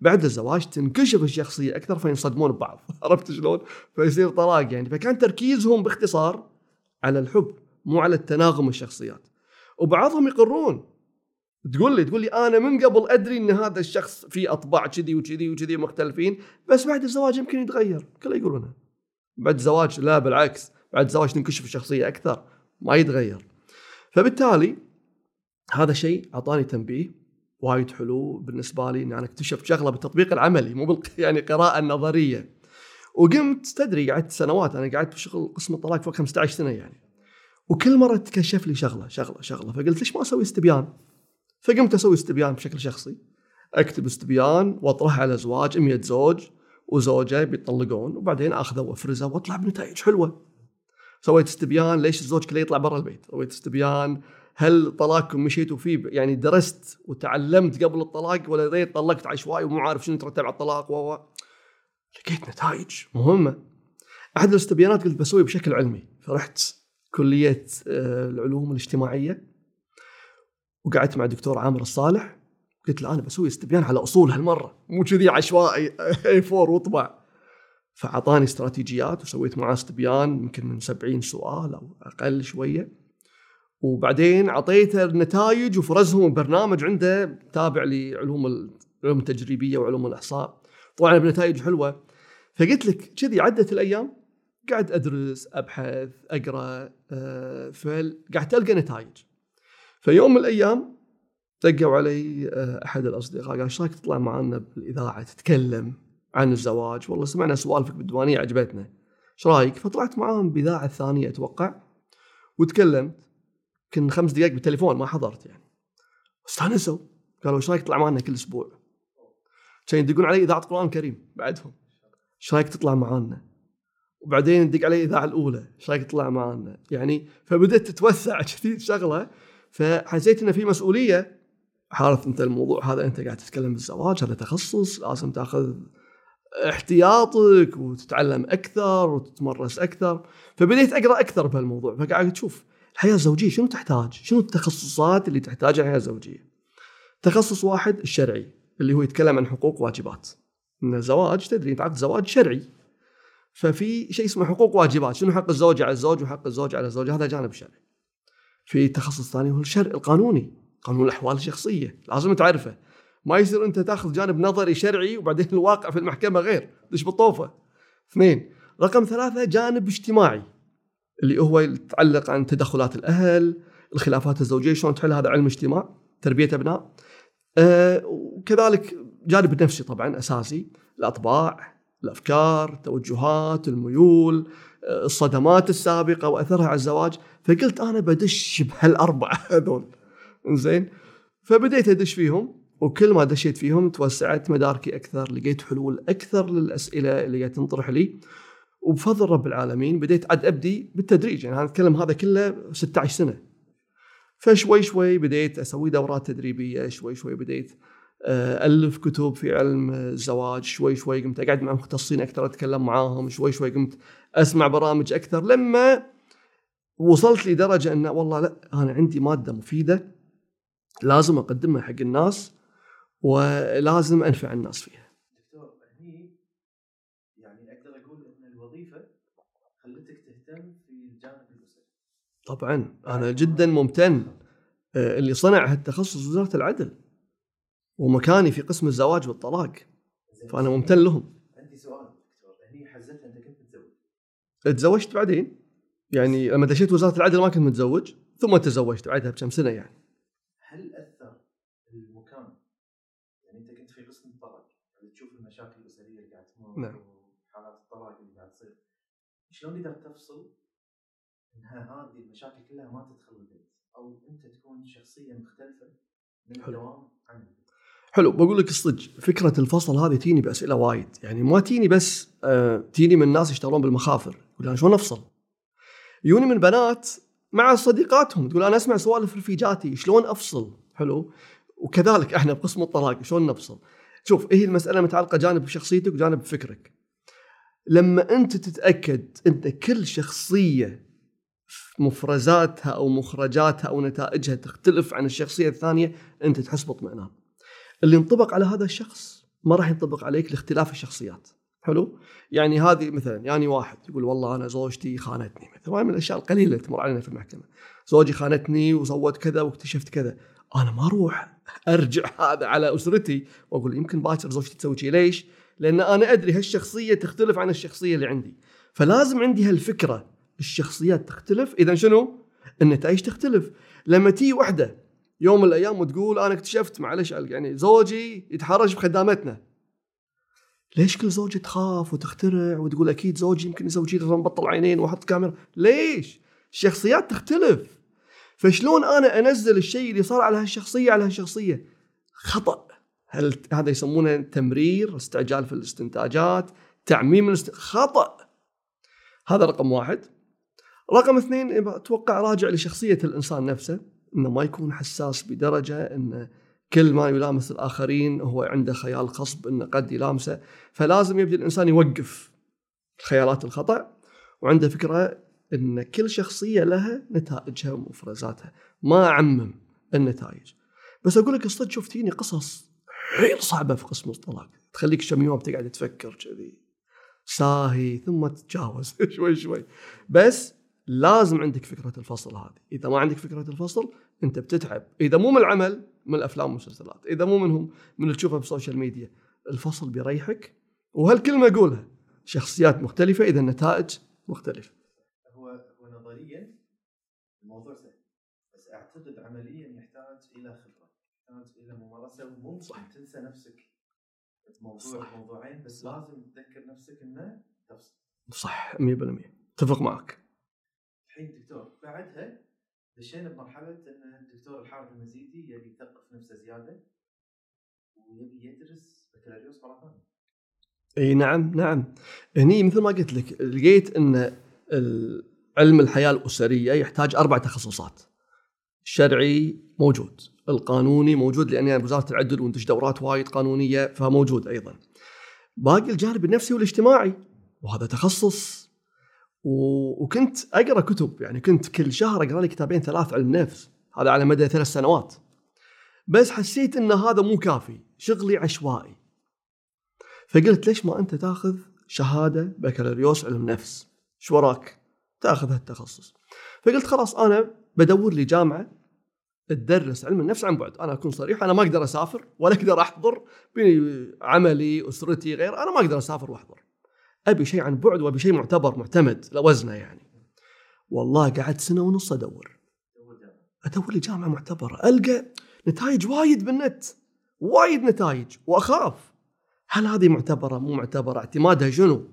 بعد الزواج تنكشف الشخصية أكثر فينصدمون ببعض. عرفت شلون؟ فيصير طلاق يعني. فكان تركيزهم باختصار على الحب مو على التناغم الشخصيات. وبعضهم يقرون. تقول لي تقول لي أنا من قبل أدري إن هذا الشخص فيه أطباع كذي وكذي وكذي مختلفين بس بعد الزواج يمكن يتغير. كله يقولونها بعد الزواج لا بالعكس. بعد الزواج تنكشف الشخصية أكثر. ما يتغير. فبالتالي هذا شيء أعطاني تنبيه وايد حلو بالنسبة لي إن أنا اكتشفت شغلة بالتطبيق العملي مو بال يعني قراءة النظريه وقمت تدري قعدت سنوات أنا قعدت بشغل قسم الطلاق فوق 15 سنة يعني. وكل مرة تكشف لي شغلة شغلة شغلة فقلت ليش ما أسوي استبيان؟ فقمت أسوي استبيان بشكل شخصي أكتب استبيان واطرحه على ازواج 100 زوج وزوجة بيطلقون وبعدين أخذه وأفرزه وأطلع بنتائج حلوة. سويت استبيان ليش الزوج كله يطلع برا البيت؟ سويت استبيان هل طلاقكم مشيتوا فيه يعني درست وتعلمت قبل الطلاق ولا ريت طلقت عشوائي ومو عارف شنو يترتب على الطلاق و لقيت نتائج مهمة. أحد الاستبيانات قلت بسوي بشكل علمي فرحت كلية آه، العلوم الاجتماعية. وقعدت مع الدكتور عامر الصالح. قلت له أنا بسوي استبيان على أصول هالمرة. مو كذي عشوائي. اي 4 واطبع فأعطاني استراتيجيات وسويت معاه استبيان يمكن من 70 سؤال أو أقل شوية. وبعدين أعطيته النتائج وفرزهم برنامج عنده تابع لعلوم العلوم التجريبية وعلوم الإحصاء. طبعا بنتائج حلوة. فقلت لك كذي عدت الأيام. قاعد أدرس أبحث أقرأ أه فقاعد تلقى نتائج. فيوم من الأيام دقوا علي آه، أحد الأصدقاء قال إيش رايك تطلع معنا بالإذاعة تتكلم عن الزواج؟ والله سمعنا سوالفك بالديوانية عجبتنا. إيش رايك؟ فطلعت معاهم بإذاعة ثانية أتوقع وتكلمت. يمكن خمس دقائق بالتليفون ما حضرت يعني. استانسوا. قالوا إيش رايك تطلع معنا كل أسبوع؟ كانوا يدقون علي إذاعة قرآن كريم بعدهم. إيش رايك تطلع معانا؟ وبعدين يدق علي الاذاعه الأولى. إيش رايك تطلع معانا؟ يعني فبدأت تتوسع كثير شغلة. فحسيت إنه في مسؤولية. حارث أنت الموضوع هذا أنت قاعد تتكلم بالزواج هذا تخصص. لازم تأخذ احتياطك وتتعلم أكثر وتتمرس أكثر. فبديت أقرأ أكثر بهالموضوع. فقاعد تشوف الحياة الزوجية شنو تحتاج؟ شنو التخصصات اللي تحتاجها الحياة الزوجية؟ تخصص واحد الشرعي اللي هو يتكلم عن حقوق واجبات. إن الزواج تدري أنت عقد زواج شرعي. ففي شيء اسمه حقوق واجبات. شنو حق الزوج على الزوج وحق الزوج على الزوج؟ هذا جانب شرعي. في تخصص ثاني هو الشرع القانوني قانون الأحوال الشخصية لازم تعرفه. ما يصير أنت تاخذ جانب نظري شرعي وبعدين الواقع في المحكمة غير دش بالطوفة. اثنين رقم ثلاثة جانب اجتماعي اللي هو يتعلق عن تدخلات الأهل الخلافات الزوجية شلون تحل هذا علم اجتماع تربية أبناء. أه وكذلك جانب نفسي طبعا أساسي الأطباع الأفكار التوجهات الميول الصدمات السابقة وأثرها على الزواج. فقلت أنا بدش بهالأربعة هذول. زين فبديت أدش فيهم وكل ما دشيت فيهم توسعت مداركي أكثر لقيت حلول أكثر للأسئلة اللي تنطرح لي. وبفضل رب العالمين بديت عاد أبدي بالتدريج. يعني أنا أتكلم هذا كله 16 سنة. فشوي شوي بديت أسوي دورات تدريبية شوي شوي بديت ألف كتب في علم الزواج شوي شوي قمت أقعد مع مختصين أكثر أتكلم معاهم شوي شوي قمت أسمع برامج أكثر لما وصلت لدرجة إن والله لا أنا عندي مادة مفيدة لازم أقدمها حق الناس ولازم أنفع الناس فيها. دكتور هني يعني أقدر أقول إن الوظيفة خلتك تهتم في الجانب الاسري. طبعا أنا جدا ممتن آه، اللي صنع هالتخصص وزارة العدل. ومكاني في قسم الزواج والطلاق. فأنا ممتن لهم. عندي سؤال دكتور هني حزتها أنت كنت متزوج. تزوجت بعدين؟ يعني لما دشيت وزارة العدل ما كنت متزوج ثم تزوجت بعدها بكم سنة يعني. هل أثر المكان؟ يعني أنت كنت في قسم الطلاق يعني تشوف المشاكل الأسرية اللي قاعد تمر نعم. وحالات الطلاق اللي قاعد تصير. شلون قدرت تفصل انها هذه المشاكل كلها ما تدخل البيت؟ أو أنت تكون شخصيه مختلفة من الدوام عن البيت حلو بقول لك الصدق فكرة الفصل هذه تجيني بأسئلة وايد يعني ما تجيني بس آه تجيني من ناس يشتغلون بالمخافر يقول أنا شلون أفصل؟ يوني من بنات مع صديقاتهم تقول أنا أسمع سوالف رفيجاتي شلون أفصل؟ حلو وكذلك إحنا بقسم الطلاق شلون نفصل؟ شوف هي المسألة متعلقة جانب بشخصيتك وجانب بفكرك. لما أنت تتأكد ان كل شخصية مفرزاتها أو مخرجاتها أو نتائجها تختلف عن الشخصية الثانية أنت تحس باطمئنان. اللي ينطبق على هذا الشخص ما راح ينطبق عليك لاختلاف الشخصيات. حلو؟ يعني هذه مثلا يعني واحد يقول والله أنا زوجتي خانتني مثلا من الأشياء القليلة اللي تمر علينا في المحكمة. زوجي خانتني وسوت كذا واكتشفت كذا. أنا ما أروح أرجع هذا على أسرتي وأقول يمكن باكر زوجتي تسوي شيء ليش؟ لأن أنا أدري هالشخصية تختلف عن الشخصية اللي عندي. فلازم عندي هالفكرة الشخصيات تختلف اذا شنو؟ النتائج تختلف. لما تي وحدة يوم من الأيام وتقول أنا اكتشفت معلش يعني زوجي يتحرش بخدامتنا. ليش كل زوجة تخاف وتخترع وتقول أكيد زوجي يمكن يسوي شيء مبطل عينين وأحط كاميرا؟ ليش؟ الشخصيات تختلف. فشلون أنا أنزل الشيء اللي صار على هالشخصية على هالشخصية؟ خطأ. هل هذا يسمونه تمرير استعجال في الاستنتاجات تعميم الاست... خطأ. هذا رقم واحد. رقم اثنين أتوقع راجع لشخصية الإنسان نفسه. إنه ما يكون حساس بدرجة انه كل ما يلامس الآخرين هو عنده خيال خصب إنه قد يلامسه. فلازم يبدأ الإنسان يوقف الخيالات الخطأ وعنده فكرة إن كل شخصية لها نتائجها ومفرزاتها. ما أعمم النتائج. بس أقول لك الصدق شفتيني قصص حيل صعبة في قسم الطلاق. تخليك كم يوم تقعد تفكر كذي. ساهي ثم تتجاوز. شوي شوي. بس لازم عندك فكرة الفصل هذه. إذا ما عندك فكرة الفصل أنت بتتعب. إذا مو من العمل من الأفلام والمسلسلات. إذا مو منهم من اللي تشوفها بالسوشيال ميديا. الفصل بيريحك. وهالكلمة أقولها شخصيات مختلفة إذا النتائج مختلفة. هو هو نظريا الموضوع سهل. بس أعتقد عمليا يحتاج إلى خبرة. يحتاج إلى ممارسة. وممكن صح. تنسى نفسك موضوع صح. موضوعين بس صح. لازم تذكر نفسك إنه تفصل. صح 100% أتفق معك. الحين دكتور بعدها دشينا بمرحلة إن الدكتور الحارث المزيدي يبي يثقف نفسه زيادة ويبي يدرس بكالوريوس مره ثانية. إي نعم نعم هني مثل ما قلت لك لقيت إن علم الحياة الأسرية يحتاج أربع تخصصات. الشرعي موجود، القانوني موجود لاني أنا بوزاره العدل وانتج دورات وايد قانونية فموجود أيضا. باقي الجانب النفسي والإجتماعي وهذا تخصص وكنت أقرأ كتب يعني كنت كل شهر أقرأ لي كتابين ثلاث علم نفس هذا على مدى ثلاث سنوات. بس حسيت إن هذا مو كافي شغلي عشوائي. فقلت ليش ما أنت تأخذ شهادة بكالوريوس علم نفس؟ شو وراك؟ تأخذ هالتخصص. فقلت خلاص أنا بدور لي جامعة تدرس علم النفس عن بعد. أنا أكون صريح أنا ما أقدر أسافر ولا أقدر أحضر عملي أسرتي غير أنا ما أقدر أسافر وأحضر. أبي شيء عن بعد وأبي شيء معتبر معتمد لوزنه يعني. والله قعدت سنة ونص أدور. أدور لي جامعة معتبرة. ألقى نتائج وايد بالنت وايد نتائج وأخاف. هل هذه معتبرة؟ مو معتبرة. اعتمادها شنو؟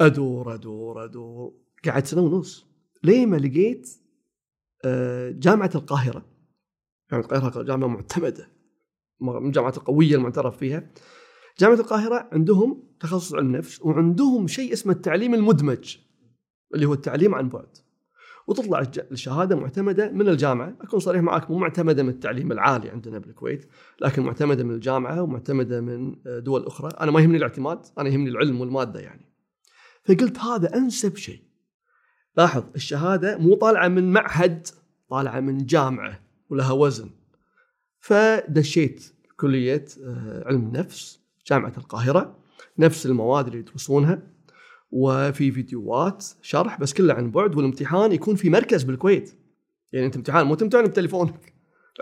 أدور أدور أدور. قعدت سنة ونص. ليه ما لقيت آه، جامعة القاهرة. جامعه القاهرة جامعة معتمدة. من الجامعات القويه المعترف فيها. جامعة القاهرة عندهم تخصص علم نفس وعندهم شيء اسمه التعليم المدمج اللي هو التعليم عن بعد. وتطلع الشهادة معتمدة من الجامعة. أكون صريح معك مو معتمدة من التعليم العالي عندنا بالكويت لكن معتمدة من الجامعة ومعتمدة من دول أخرى. أنا ما يهمني الاعتماد أنا يهمني العلم والمادة يعني. فقلت هذا أنسب شيء. لاحظ الشهادة مو طالعة من معهد طالعة من جامعة ولها وزن. فدشيت كلية آه، علم النفس جامعة القاهرة نفس المواد اللي يدرسونها وفي فيديوهات شرح بس كله عن بعد والامتحان يكون في مركز بالكويت. يعني انت امتحان مو تمتحن بتليفونك.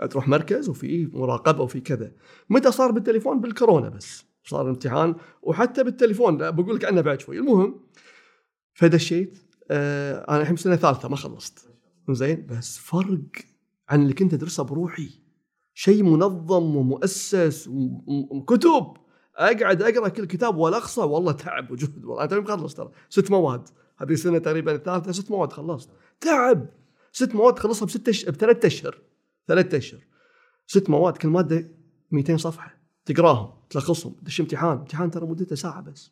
تروح مركز وفي مراقبة وفي كذا. متى صار بالتليفون؟ بالكورونا بس. صار الامتحان وحتى بالتليفون بقول لك عنه بعد شوي. المهم فدشيت آه أنا الحين سنه ثالثة ما خلصت. زين؟ بس فرق عن اللي كنت أدرسه بروحي. شيء منظم ومؤسس وكتب. أقعد أقرأ كل كتاب ولا اقصى والله تعب وجهد والله. أنا توني مخلص ترى. ست مواد. هذه السنة تقريبا الثالثة ست مواد خلصت. تعب. ست مواد خلصها بست أش... بثلاث أشهر. ثلاث أشهر. ست مواد كل مادة 200 صفحة. تقراهم تلخصهم. تدش امتحان. امتحان ترى مدته ساعة بس.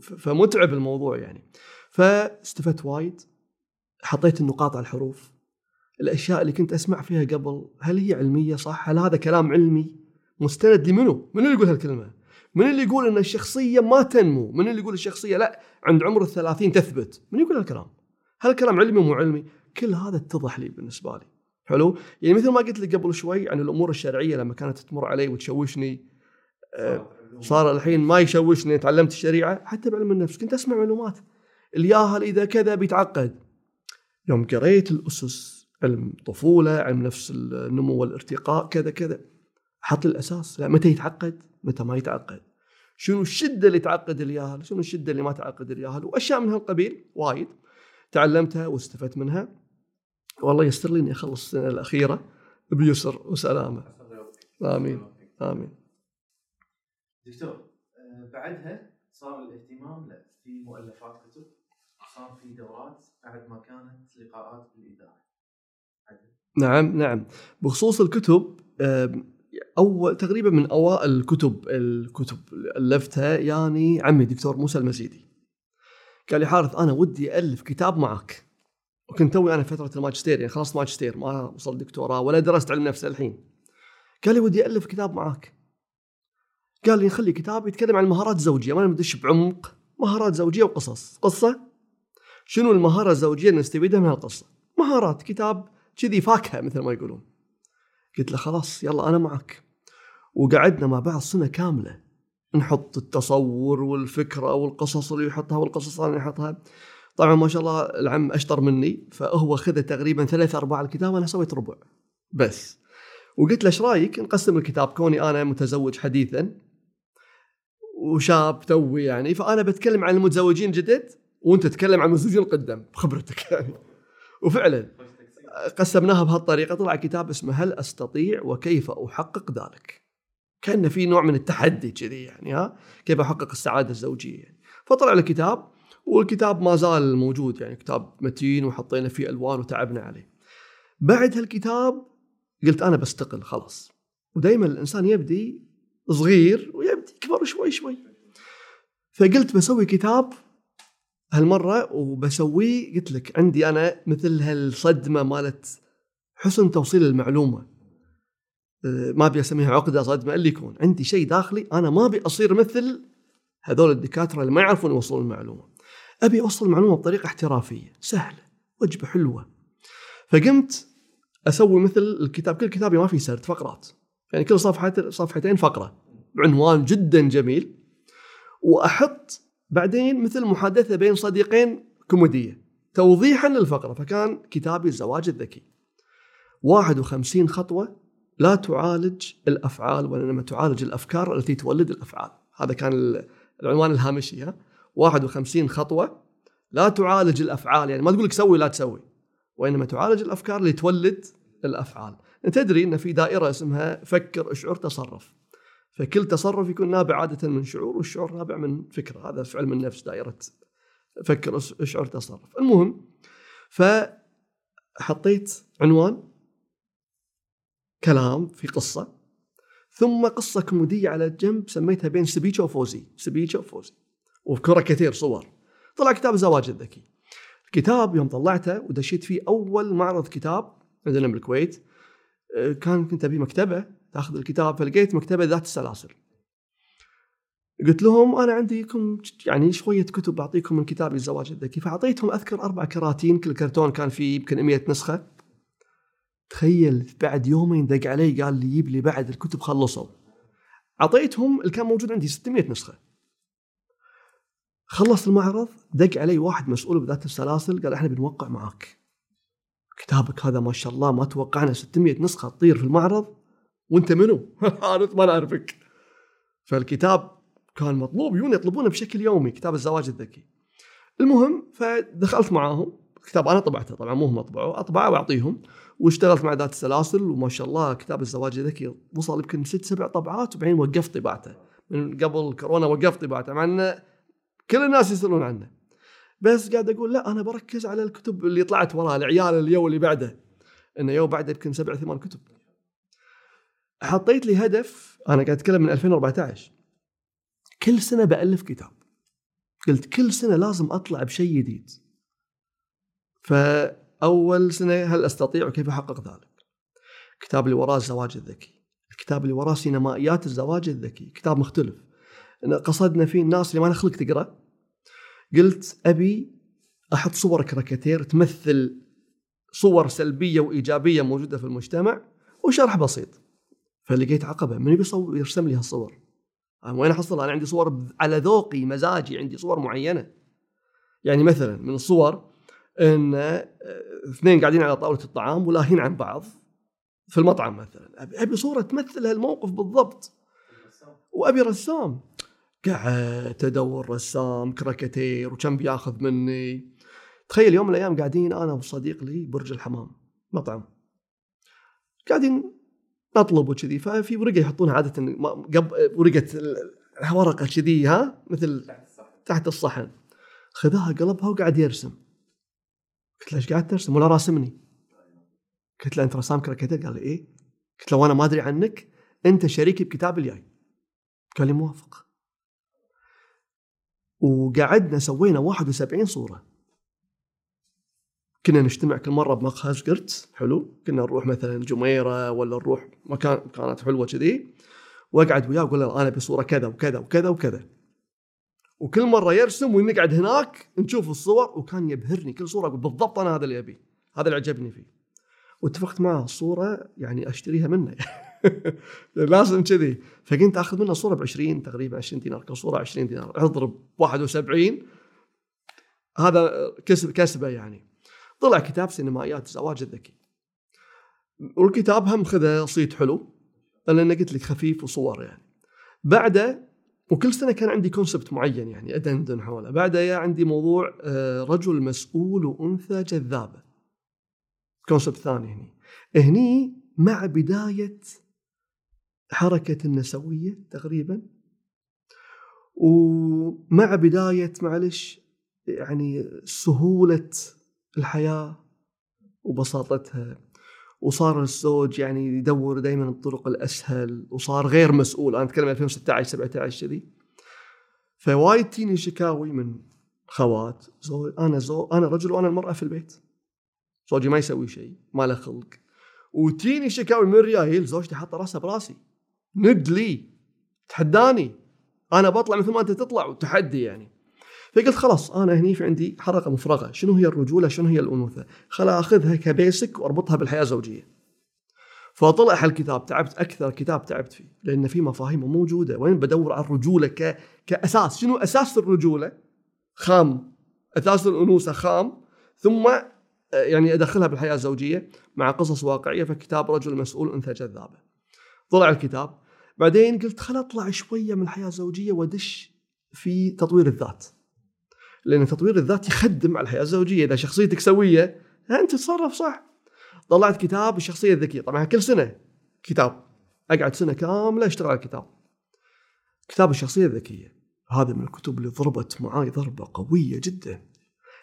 فمتعب الموضوع يعني. فاستفدت وايد. حطيت النقاط على الحروف. الأشياء اللي كنت أسمع فيها قبل هل هي علمية؟ صح؟ هل هذا كلام علمي؟ مستند لمنو؟ من اللي يقول هالكلمة؟ من اللي يقول إن الشخصية ما تنمو؟ من اللي يقول الشخصية لا عند عمر الثلاثين تثبت؟ من يقول هالكلام؟ هل الكلام علمي مو علمي؟ كل هذا اتضح لي بالنسبة لي. حلو؟ يعني مثل ما قلت لك قبل شوي عن الأمور الشرعية لما كانت تمر علي وتشوشني آه، صار الحين ما يشوشني تعلمت الشريعة حتى بعلم النفس كنت أسمع معلومات الياهل إذا كذا بيتعقد يوم قريت الأسس علم طفولة علم نفس النمو والارتقاء كذا كذا حط الأساس. لا متى يتعقد؟ متى ما يتعقد. شنو الشدة اللي تعقد الياهل؟ شنو الشدة اللي ما تعقد الياهل؟ وأشياء من هالقبيل وايد تعلمتها واستفدت منها. والله يستر لي إني أخلص السنة الأخيرة بيسر وسلامة. آمين. آمين. دكتور آه، بعدها صار الاهتمام لا في مؤلفات كتب صار في دورات بعد ما كانت لقاءات بالاداره. نعم نعم. بخصوص الكتب اول تقريبا من اوائل الكتب الكتب اللي ألفتها يعني عمي دكتور موسى المزيدي. قال لي حارث أنا ودي ألف كتاب معك. وكنت توي أنا فترة الماجستير يعني خلصت ماجستير ما وصلت دكتوراه ولا درست علم نفس الحين. قال لي ودي ألف كتاب معك. قال لي نخلي كتاب يتكلم عن المهارات الزوجيه ما ندش بعمق مهارات زوجية وقصص. قصة؟ شنو المهارة الزوجية اللي نستفيدها من هالقصة؟ مهارات كتاب كذي فاكهة مثل ما يقولون. قلت له خلاص يلا أنا معك. وقعدنا مع بعض سنة كاملة. نحط التصور والفكرة والقصص اللي يحطها والقصص اللي يحطها. طبعا ما شاء الله العم أشطر مني فهو خذ تقريبا ثلاث أرباع الكتاب وأنا سويت ربع. بس. وقلت له إيش رأيك؟ نقسم الكتاب كوني أنا متزوج حديثا وشاب توي يعني فأنا بتكلم عن المتزوجين الجدد وأنت تتكلم عن المتزوجين القدام بخبرتك يعني. وفعلا. قسمناها بهالطريقة طلع كتاب اسمه هل أستطيع وكيف أحقق ذلك؟ كأن في نوع من التحدي كذي يعني ها؟ كيف أحقق السعادة الزوجية يعني. فطلع الكتاب والكتاب ما زال موجود يعني كتاب متين وحطينا فيه ألوان وتعبنا عليه. بعد هالكتاب قلت أنا بستقل خلاص. ودائما الإنسان يبدي صغير ويبدي يكبر شوي شوي. فقلت بسوي كتاب هالمرة وبسويه قلت لك عندي أنا مثل هالصدمة مالت حسن توصيل المعلومة. أه، ما أبي أسميها عقده صدمة اللي يكون. عندي شيء داخلي أنا ما أبي أصير مثل هذول الدكاترة اللي ما يعرفون يوصلون المعلومة. أبي أوصل المعلومة بطريقة احترافية سهلة وجبة حلوة. فقمت أسوي مثل الكتاب كل كتابي ما في سرد فقرات. يعني كل صفحه صفحتين فقرة. بعنوان جدا جميل. وأحط بعدين مثل محادثة بين صديقين كوميدية. توضيحا للفقرة فكان كتابي الزواج الذكي. 51 خطوة لا تعالج الأفعال وإنما تعالج الأفكار التي تولد الأفعال. هذا كان ال- العنوان الهامشي ها؟ 51 خطوة لا تعالج الأفعال يعني ما تقول لك سوي لا تسوي. وإنما تعالج الأفكار اللي تولد الأفعال. أنت تدري إن في دائرة اسمها فكر اشعر تصرف. فكل تصرف يكون نابع عادة من شعور والشعور نابع من فكرة. هذا في علم النفس دائرة فكر اشعر تصرف. المهم فحطيت عنوان كلام في قصة ثم قصة كوميدية على جنب سميتها بين سبيتشا وفوزي. سبيتشا وفوزي. وذكرها كثير صور. طلع كتاب الزواج الذكي. الكتاب يوم طلعته ودشيت فيه أول معرض كتاب عندنا بالكويت آه، كان كنت أبي مكتبة. تاخذ الكتاب فلقيت مكتبة ذات السلاسل. قلت لهم أنا عنديكم يعني شوية كتب بعطيكم من كتابي الزواج الذكي فأعطيتهم أذكر أربع كراتين كل كرتون كان فيه يمكن 100 نسخة. تخيل بعد يومين دق علي قال لي جيب لي بعد الكتب خلصوا. أعطيتهم اللي كان موجود عندي 600 نسخة. خلص المعرض دق علي واحد مسؤول بذات السلاسل قال إحنا بنوقع معاك. كتابك هذا ما شاء الله ما توقعنا 600 نسخة تطير في المعرض. وانت منو؟ أنا ما نعرفك فالكتاب كان مطلوب يجون يطلبونه بشكل يومي كتاب الزواج الذكي. المهم فدخلت معاهم. كتاب أنا طبعته طبعا مو هم طبعوه أطبعه وأعطيهم. واشتغلت مع ذات السلاسل وما شاء الله كتاب الزواج الذكي وصل يمكن ست سبع طبعات وبعدين وقفت طباعته. من قبل كورونا وقفت طباعته مع إنه كل الناس يسألون عنه. بس قاعد أقول لا أنا بركز على الكتب اللي طلعت وراها العيال اليوم اللي بعده. إنه يوم بعده يمكن سبع ثمان كتب. حطيت لي هدف أنا قاعد أتكلم من 2014 كل سنة بألف كتاب. قلت كل سنة لازم أطلع بشيء جديد. فأول سنة هل أستطيع وكيف أحقق ذلك؟ الكتاب اللي وراه الزواج الذكي. الكتاب اللي وراه سينمائيات الزواج الذكي. كتاب مختلف. قصدنا فيه الناس اللي ما خلق تقرأ. قلت أبي أحط صور كاريكاتير تمثل صور سلبية وإيجابية موجودة في المجتمع وشرح بسيط. فلقيت عقبة من يبي يرسم لي هالصور. وين أحصل؟ أنا عندي صور على ذوقي مزاجي عندي صور معينة. يعني مثلا من الصور إن آه، اثنين قاعدين على طاولة الطعام ولاهين عن بعض في المطعم مثلا. أبي صورة تمثل هالموقف بالضبط. وأبي رسام. قعدت أدور رسام كراكتير وكم بياخذ مني. تخيل يوم من الأيام قاعدين أنا وصديق لي برج الحمام مطعم. قاعدين نطلب وكذي ففي ورقة يحطونها عادة قبل ورقة ورقه كذي ها؟ مثل تحت الصحن. خذها قلبها وقاعد يرسم. قلت له إيش قاعد ترسم؟ ولا راسمني. قلت له أنت رسام كاريكاتير قال لي إيه. قلت له وأنا ما أدري عنك أنت شريكي بكتاب الجاي قال لي موافق. وقعدنا سوينا 71 صورة. كنا نجتمع كل مرة بمقهى زقرت حلو؟ كنا نروح مثلا جميرة ولا نروح مكان كانت حلوة كذي وأقعد وياه وأقول له أنا بصورة كذا وكذا وكذا وكذا. وكل مرة يرسم ونقعد هناك نشوف الصور وكان يبهرني كل صورة أقول بالضبط أنا هذا اللي أبي هذا اللي عجبني فيه. واتفقت معه الصورة يعني أشتريها منه. لازم كذي. فكنت أخذ منه صورة ب 20 تقريبا 20 دينار كل صورة 20 دينار. اضرب 71 هذا كسب كسبة يعني. طلع كتاب سينمائيات الزواج الذكي. والكتاب هم خذه صيت حلو لأن قلت لك خفيف وصور يعني. بعده وكل سنة كان عندي كونسبت معين يعني أدندن حوله. بعده عندي موضوع آه، رجل مسؤول وأنثى جذابة. كونسبت ثاني هني. هني مع بداية حركة النسوية تقريبا. ومع بداية معلش يعني سهولة الحياة وبساطتها وصار الزوج يعني يدور دائما الطرق الأسهل وصار غير مسؤول. أنا أتكلم 2016 17 كذي فوايد تجيني شكاوي من خوات. زوج أنا زوج أنا رجل وأنا المرأة في البيت. زوجي ما يسوي شيء ما له خلق. وتجيني شكاوي من ريايل زوجتي حاطة راسها براسي. ند لي تحداني. أنا بطلع مثل ما أنت تطلع وتحدي يعني. فقلت خلاص أنا هني في عندي حلقه مفرغة. شنو هي الرجولة؟ شنو هي الأنوثة؟ خلا أخذها كبيسك وأربطها بالحياة الزوجية. فطلع هالكتاب تعبت أكثر كتاب تعبت فيه لأن في مفاهيم موجودة. وين بدور على الرجولة ك... كأساس؟ شنو أساس الرجولة؟ خام. أساس الأنوثة خام. ثم آه، يعني أدخلها بالحياة الزوجية مع قصص واقعية فكتاب رجل مسؤول أنثى جذابة. طلع الكتاب. بعدين قلت خل أطلع شوية من الحياة الزوجية وأدش في تطوير الذات. لأن تطوير الذات يخدم على الحياة الزوجية. إذا شخصيتك سوية أنت تتصرف صح. طلعت كتاب الشخصية الذكية. طبعا كل سنة كتاب. أقعد سنة كاملة أشتغل على الكتاب. كتاب الشخصية الذكية. هذا من الكتب اللي ضربت معاي ضربة قوية جدا.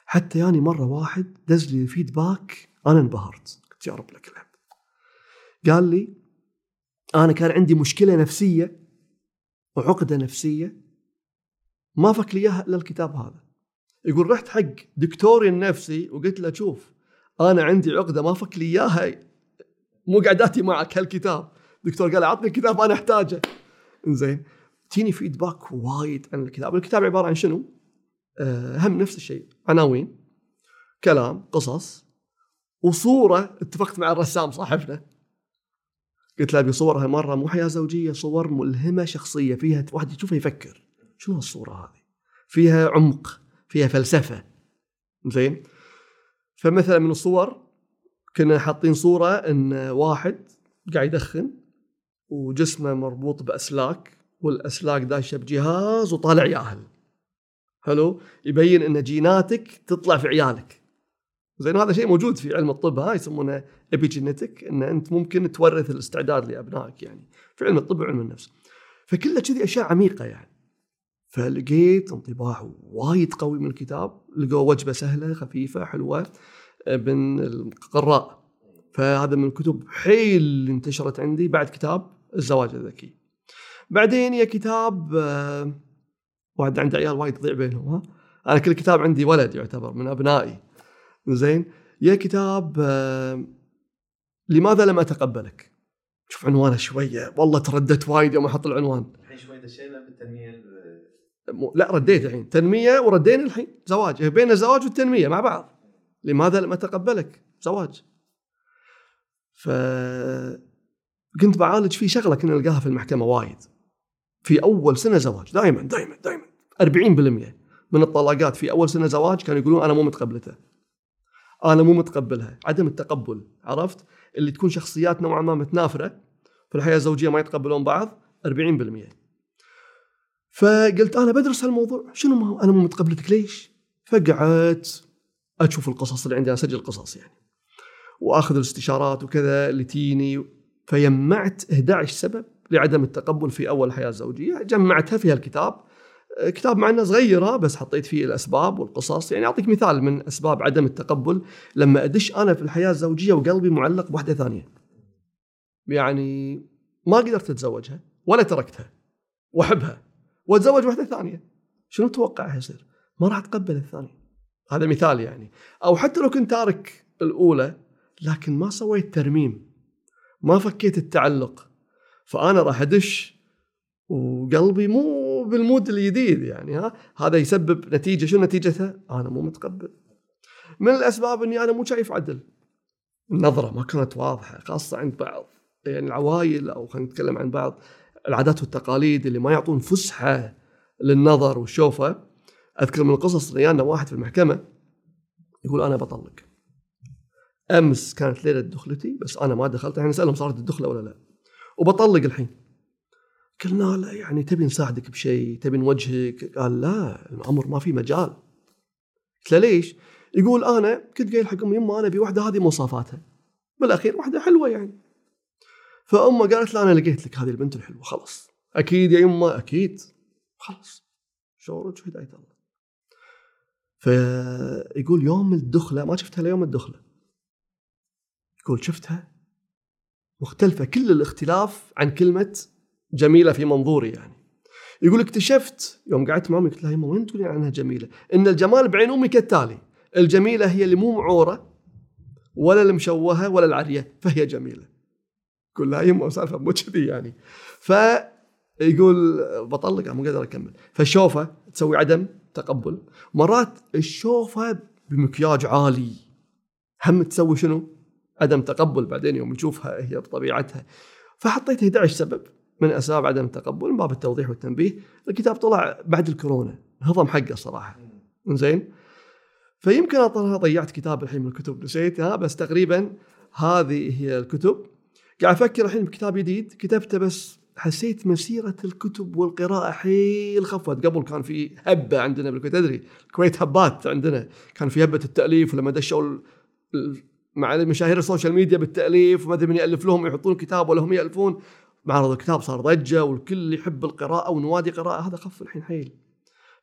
حتى يعني مرة واحد دز لي فيدباك أنا انبهرت. قلت يا رب لك الحمد. قال لي أنا كان عندي مشكلة نفسية وعقدة نفسية ما فك لي إياها إلا الكتاب هذا. يقول رحت حق دكتوري النفسي وقلت له شوف أنا عندي عقدة ما فك لي إياها مو قعداتي معك هالكتاب. دكتور قال اعطني الكتاب أنا أحتاجه. زين تجيني فيدباك وايد عن الكتاب. الكتاب عبارة عن شنو؟ أه هم نفس الشيء عناوين كلام قصص وصورة اتفقت مع الرسام صاحبنا. قلت له أبي مرة مو حياة زوجية صور ملهمة شخصية فيها واحد يشوفها يفكر شنو الصورة هذه؟ فيها عمق. فيها فلسفة. زين؟ فمثلا من الصور كنا حاطين صورة إن واحد قاعد يدخن وجسمه مربوط بأسلاك والأسلاك داشه بجهاز وطالع ياهل. حلو؟ يبين إن جيناتك تطلع في عيالك. زين؟ هذا شيء موجود في علم الطب ها يسمونه ابيجينيتك إن أنت ممكن تورث الاستعداد لأبنائك يعني في علم الطب وعلم النفس. فكلها كذي أشياء عميقة يعني. فلقيت انطباع وايد قوي من الكتاب لقوا وجبة سهلة خفيفة حلوة من القراء. فهذا من الكتب حيل اللي انتشرت عندي بعد كتاب الزواج الذكي. بعدين يا كتاب آه، واحد عنده عيال وايد تضيع بينهم ها؟ أنا كل كتاب عندي ولد يعتبر من أبنائي. زين؟ يا كتاب آه، لماذا لم أتقبلك؟ شوف عنوانه شوية. والله ترددت وايد يوم أحط العنوان. الحين شوي دشينا بالتنمية لا رديت الحين. تنمية وردينا الحين. زواج. بين الزواج والتنمية مع بعض. لماذا لم أتقبلك؟ زواج. ف كنت بعالج في شغلة كنا نلقاها في المحكمة وايد. في أول سنة زواج. دائما دائما دائما 40% من الطلاقات في أول سنة زواج كانوا يقولون أنا مو متقبلته. أنا مو متقبلها. عدم التقبل عرفت؟ اللي تكون شخصيات نوعا ما متنافرة في الحياة الزوجية ما يتقبلون بعض 40% فقلت أنا بدرس هالموضوع. شنو ما أنا مو متقبلتك. ليش؟ فقعدت أشوف القصص اللي عندي أسجل قصص يعني. وأخذ الاستشارات وكذا اللي تيني. فيمعت 11 سبب لعدم التقبل في أول حياة زوجية. جمعتها في هالكتاب. كتاب مع إنه صغير ها، بس حطيت فيه الأسباب والقصص. يعني أعطيك مثال من أسباب عدم التقبل. لما أدش أنا في الحياة الزوجية وقلبي معلق بواحده ثانية. يعني ما قدرت أتزوجها ولا تركتها. وأحبها. واتزوج واحدة ثانية. شنو تتوقع يصير؟ ما راح اتقبل الثانية هذا مثال يعني. أو حتى لو كنت تارك الأولى لكن ما سويت ترميم. ما فكيت التعلق. فأنا راح أدش وقلبي مو بال mood الجديد يعني ها؟ هذا يسبب نتيجة. شو نتيجتها؟ أنا مو متقبل. من الأسباب إني أنا مو شايف عدل. النظرة ما كانت واضحة خاصة عند بعض. يعني العوائل أو خلينا نتكلم عن بعض. العادات والتقاليد اللي ما يعطون فسحة للنظر والشوفه أذكر من القصص ريانا واحد في المحكمة يقول أنا بطلق. أمس كانت ليلة دخلتي بس أنا ما دخلت. يعني نسألهم صارت الدخلة ولا لا. وبطلق الحين. قلنا لا يعني تبي نساعدك بشيء تبي نوجهك؟ قال لا الأمر ما في مجال. قلت له ليش؟ يقول أنا كنت قايل حق أمي يما أنا أبي واحدة هذه مواصفاتها. بالأخير واحدة حلوة يعني. فأمه قالت له أنا لقيت لك هذه البنت الحلوة خلاص. أكيد يا يما أكيد. خلاص. شعورك هدايه الله. فيقول يوم الدخلة ما شفتها ليوم الدخلة. يقول شفتها مختلفة كل الاختلاف عن كلمة جميلة في منظوري يعني. يقول اكتشفت يوم قعدت مع أمي قلت لها يما وين تقولين عنها جميلة؟ إن الجمال بعين امي كالتالي الجميلة هي اللي مو معورة ولا المشوهه ولا العرية فهي جميلة. يقول لها يما سالفه مو كذي يعني. فيقول بطلق مو قادر اكمل فالشوفه تسوي عدم تقبل. مرات الشوفه بمكياج عالي. هم تسوي شنو؟ عدم تقبل. بعدين يوم نشوفها هي بطبيعتها. فحطيت 11 سبب من أسباب عدم التقبل من باب التوضيح والتنبيه. الكتاب طلع بعد الكورونا. هضم حقه صراحة. زين فيمكن أنا ضيعت كتاب الحين من الكتب نسيتها بس تقريبا هذه هي الكتب. قاعد أفكر الحين بكتاب جديد كتبته بس حسيت مسيرة الكتب والقراءة حيل خفت قبل كان في هبة عندنا بالكويت. تدري؟ الكويت هبات عندنا. كان في هبة التأليف ولما دشوا مع مشاهير ال social media بالتأليف وما أدري من يألف لهم يحطون كتاب ولا هم يألفون. معرض الكتاب صار ضجة والكل يحب القراءة ونوادي قراءة. هذا خف الحين حيل.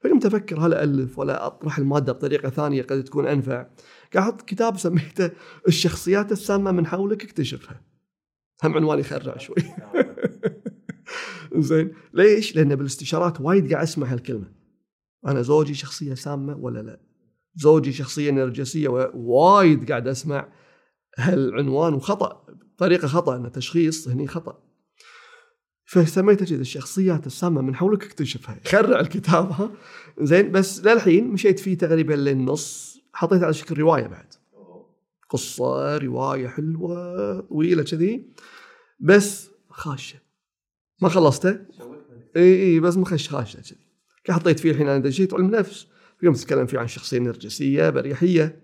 فقمت أفكر هل الف ولا أطرح المادة بطريقة ثانية قد تكون أنفع. قاعد كتاب سميته الشخصيات السامة من حولك اكتشفها. هم عنوان يخرع شوي. زين. ليش؟ لأن بالاستشارات وايد قاعد أسمع هالكلمة. أنا زوجي شخصية سامة ولا لا؟ زوجي شخصية نرجسية وايد قاعد أسمع هالعنوان وخطأ. بطريقه خطأ إنه تشخيص هني خطأ. فسميته كذا الشخصيات السامة من حولك اكتشفها. يخرع الكتاب ها؟ زين بس للحين مشيت فيه تقريبا للنص حطيت على شكل رواية بعد. قصة رواية حلوة طويلة كذي. بس خاشة. ما خلصته؟ إي إي بس مخش خاشة كذي. حطيت فيه الحين أنا دشيت علم نفس. اليوم اتكلم فيه عن شخصية نرجسية بريحية.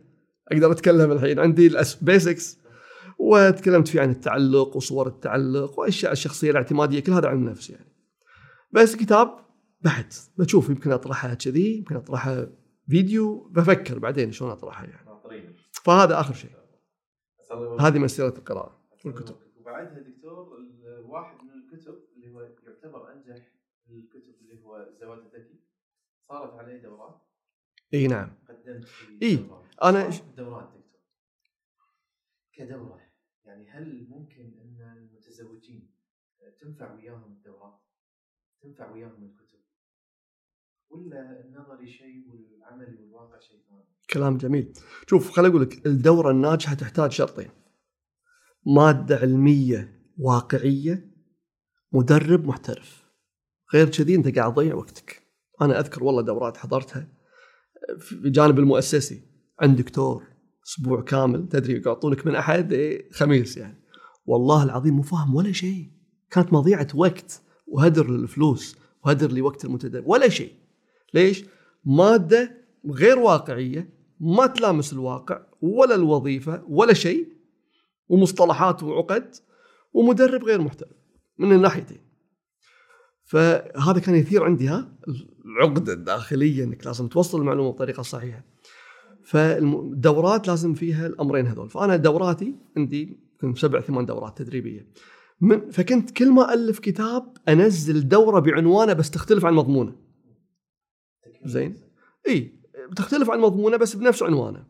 أقدر أتكلم الحين عندي ال basics وتكلمت فيه عن التعلق وصور التعلق وأشياء الشخصية الاعتمادية كل هذا علم نفس يعني. بس كتاب بعد بشوف يمكن اطرحها كذي يمكن اطرحها فيديو بفكر بعدين شلون اطرحها يعني. فهذا آخر شيء. هذه مسيرة القراءة والكتب. وبعدها دكتور واحد من الكتب اللي هو يعتبر أنجح الكتب اللي هو الزواج الذكي. صارت عليه دورات. إي نعم. قدمت. أنا- صارت دورات دكتور. كدورة. يعني هل ممكن أن المتزوجين تنفع وياهم الدورات؟ تنفع وياهم الكتب؟ ولا النظري شيء والعملي والواقع شيء ثاني كلام جميل. شوف خليني أقول لك الدورة الناجحة تحتاج شرطين. مادة علمية واقعية مدرب محترف. غير كذي أنت قاعد تضيع وقتك. أنا أذكر والله دورات حضرتها في جانب المؤسسي. عند دكتور أسبوع كامل تدري يعطونك من أحد إيه، خميس يعني. والله العظيم مو فاهم ولا شيء. كانت مضيعة وقت وهدر للفلوس وهدر لوقت المتدرب ولا شيء. ليش؟ مادة غير واقعية ما تلامس الواقع ولا الوظيفة ولا شيء ومصطلحات وعقد ومدرب غير محترف من الناحيتين. فهذا كان يثير عندي ها؟ العقده الداخلية إنك لازم توصل المعلومة بطريقة صحيحة. فالدورات لازم فيها الأمرين هذول. فأنا دوراتي عندي كنت سبع ثمان دورات تدريبية. من فكنت كل ما ألف كتاب أنزل دورة بعنوانه بس تختلف عن مضمونه. زين؟ إي بتختلف عن مضمونه بس بنفس عنوانه.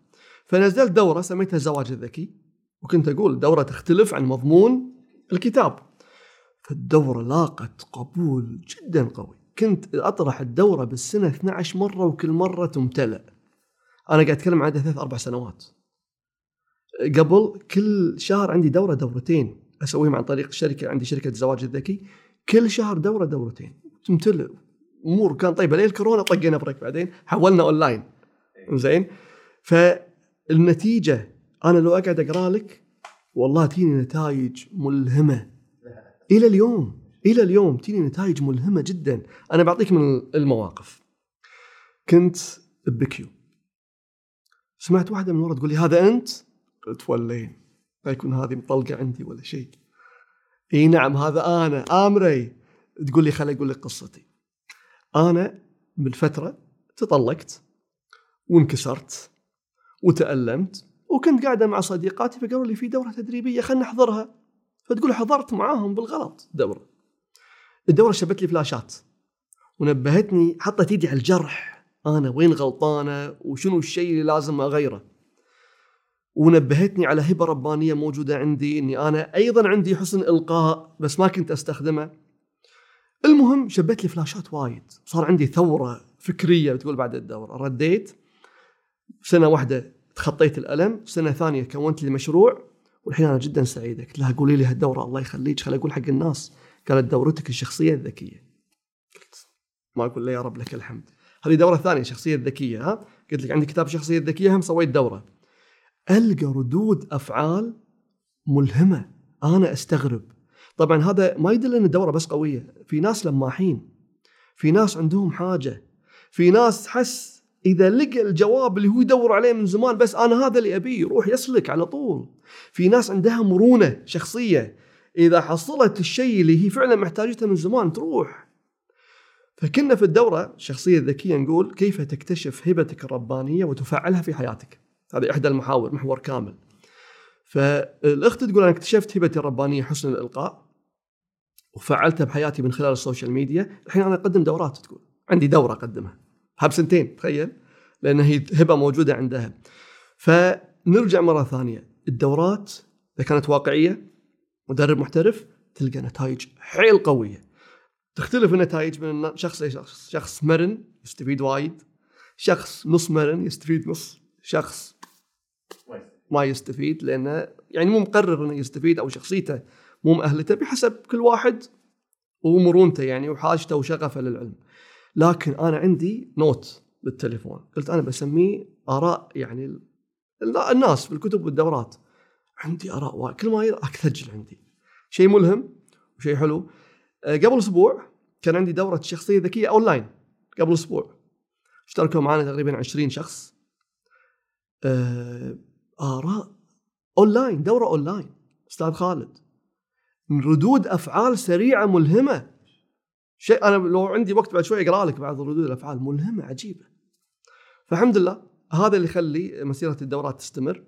فنزلت دوره سميتها الزواج الذكي وكنت أقول دوره تختلف عن مضمون الكتاب. فالدورة لاقت قبول جدا قوي. كنت أطرح الدورة بالسنة 12 مرة وكل مرة تمتلئ أنا قاعد أتكلم عن ثلاث أربع سنوات. قبل كل شهر عندي دورة دورتين. أسويهم عن طريق الشركة عندي شركة الزواج الذكي. كل شهر دورة دورتين. تمتلئ أمور كان طيبة ليه الكورونا طقينا break بعدين حولنا أونلاين. زين فالنتيجة أنا لو أقعد أقرأ لك والله تجيني نتائج ملهمة. إلى اليوم إلى اليوم تجيني نتائج ملهمة جدا. أنا بعطيك من المواقف. كنت ب queue سمعت واحدة من ورا تقول لي هذا أنت؟ قلت ولين لا يكون هذه مطلقة عندي ولا شيء. إي نعم هذا أنا آمري. تقول لي خليني أقول لك قصتي. أنا بالفترة تطلقت وانكسرت وتألمت وكنت قاعدة مع صديقاتي فقالوا لي في دورة تدريبية خلينا نحضرها. فتقول حضرت معاهم بالغلط دورة. الدورة شبت لي فلاشات ونبهتني حطت ايدي على الجرح. أنا وين غلطانة؟ وشنو الشيء اللي لازم أغيره؟ ونبهتني على هبة ربانية موجودة عندي إني أنا أيضا عندي حسن إلقاء بس ما كنت أستخدمه. المهم شبت لي فلاشات وايد. صار عندي ثورة فكرية بتقول بعد الدورة. رديت. سنة واحدة تخطيت الألم. سنة ثانية كونت لي مشروع. والحين أنا جدا سعيدة. قلت لها قولي لي هالدورة الله يخليك. خلي أقول حق الناس. قالت دورتك الشخصية الذكية. قلت ما أقول له يا رب لك الحمد. هذه دورة ثانية شخصية الذكيه ها؟ قلت لك عندي كتاب شخصية الذكيه هم سويت دورة. ألقى ردود أفعال ملهمة. أنا أستغرب. طبعا هذا ما يدل إن الدورة بس قوية. في ناس لماحين. في ناس عندهم حاجة. في ناس حس إذا لقى الجواب اللي هو يدور عليه من زمان بس أنا هذا اللي أبيه يروح يسلك على طول. في ناس عندها مرونة شخصية. إذا حصلت الشيء اللي هي فعلا محتاجته من زمان تروح. فكنا في الدورة الشخصيه الذكيه نقول كيف تكتشف هبتك الربانية وتفعلها في حياتك؟ هذه إحدى المحاور محور كامل. فالأخت تقول أنا اكتشفت هبتي الربانية حسن الإلقاء. وفعلتها بحياتي من خلال ال social media الحين أنا أقدم دورات تقول. عندي دورة أقدمها. بسنتين تخيل. لأن هي هبة موجودة عندها. فنرجع مرة ثانية. الدورات إذا كانت واقعية مدرب محترف تلقى نتائج حيل قوية. تختلف النتائج من شخص لشخص شخص. مرن يستفيد وايد. شخص نص مرن يستفيد نص. شخص ما يستفيد لأنه يعني مو مقرر إنه يستفيد أو شخصيته مو مؤهلته بحسب كل واحد ومرونته يعني وحاجته وشغفه للعلم. لكن أنا عندي نوت بالتليفون قلت أنا بسميه آراء يعني الناس في الكتب والدورات. عندي آراء وايد كل ما أكثجل عندي. شيء ملهم وشيء حلو. آه، قبل أسبوع كان عندي دورة شخصية ذكية أونلاين قبل أسبوع. اشتركوا معنا تقريبا 20 شخص. آه، آراء أونلاين دورة أونلاين. أستاذ خالد. ردود أفعال سريعة ملهمة. شيء أنا لو عندي وقت بعد شوي أقرأ لك بعض ردود الأفعال ملهمة عجيبة. فالحمد لله هذا اللي يخلي مسيرة الدورات تستمر.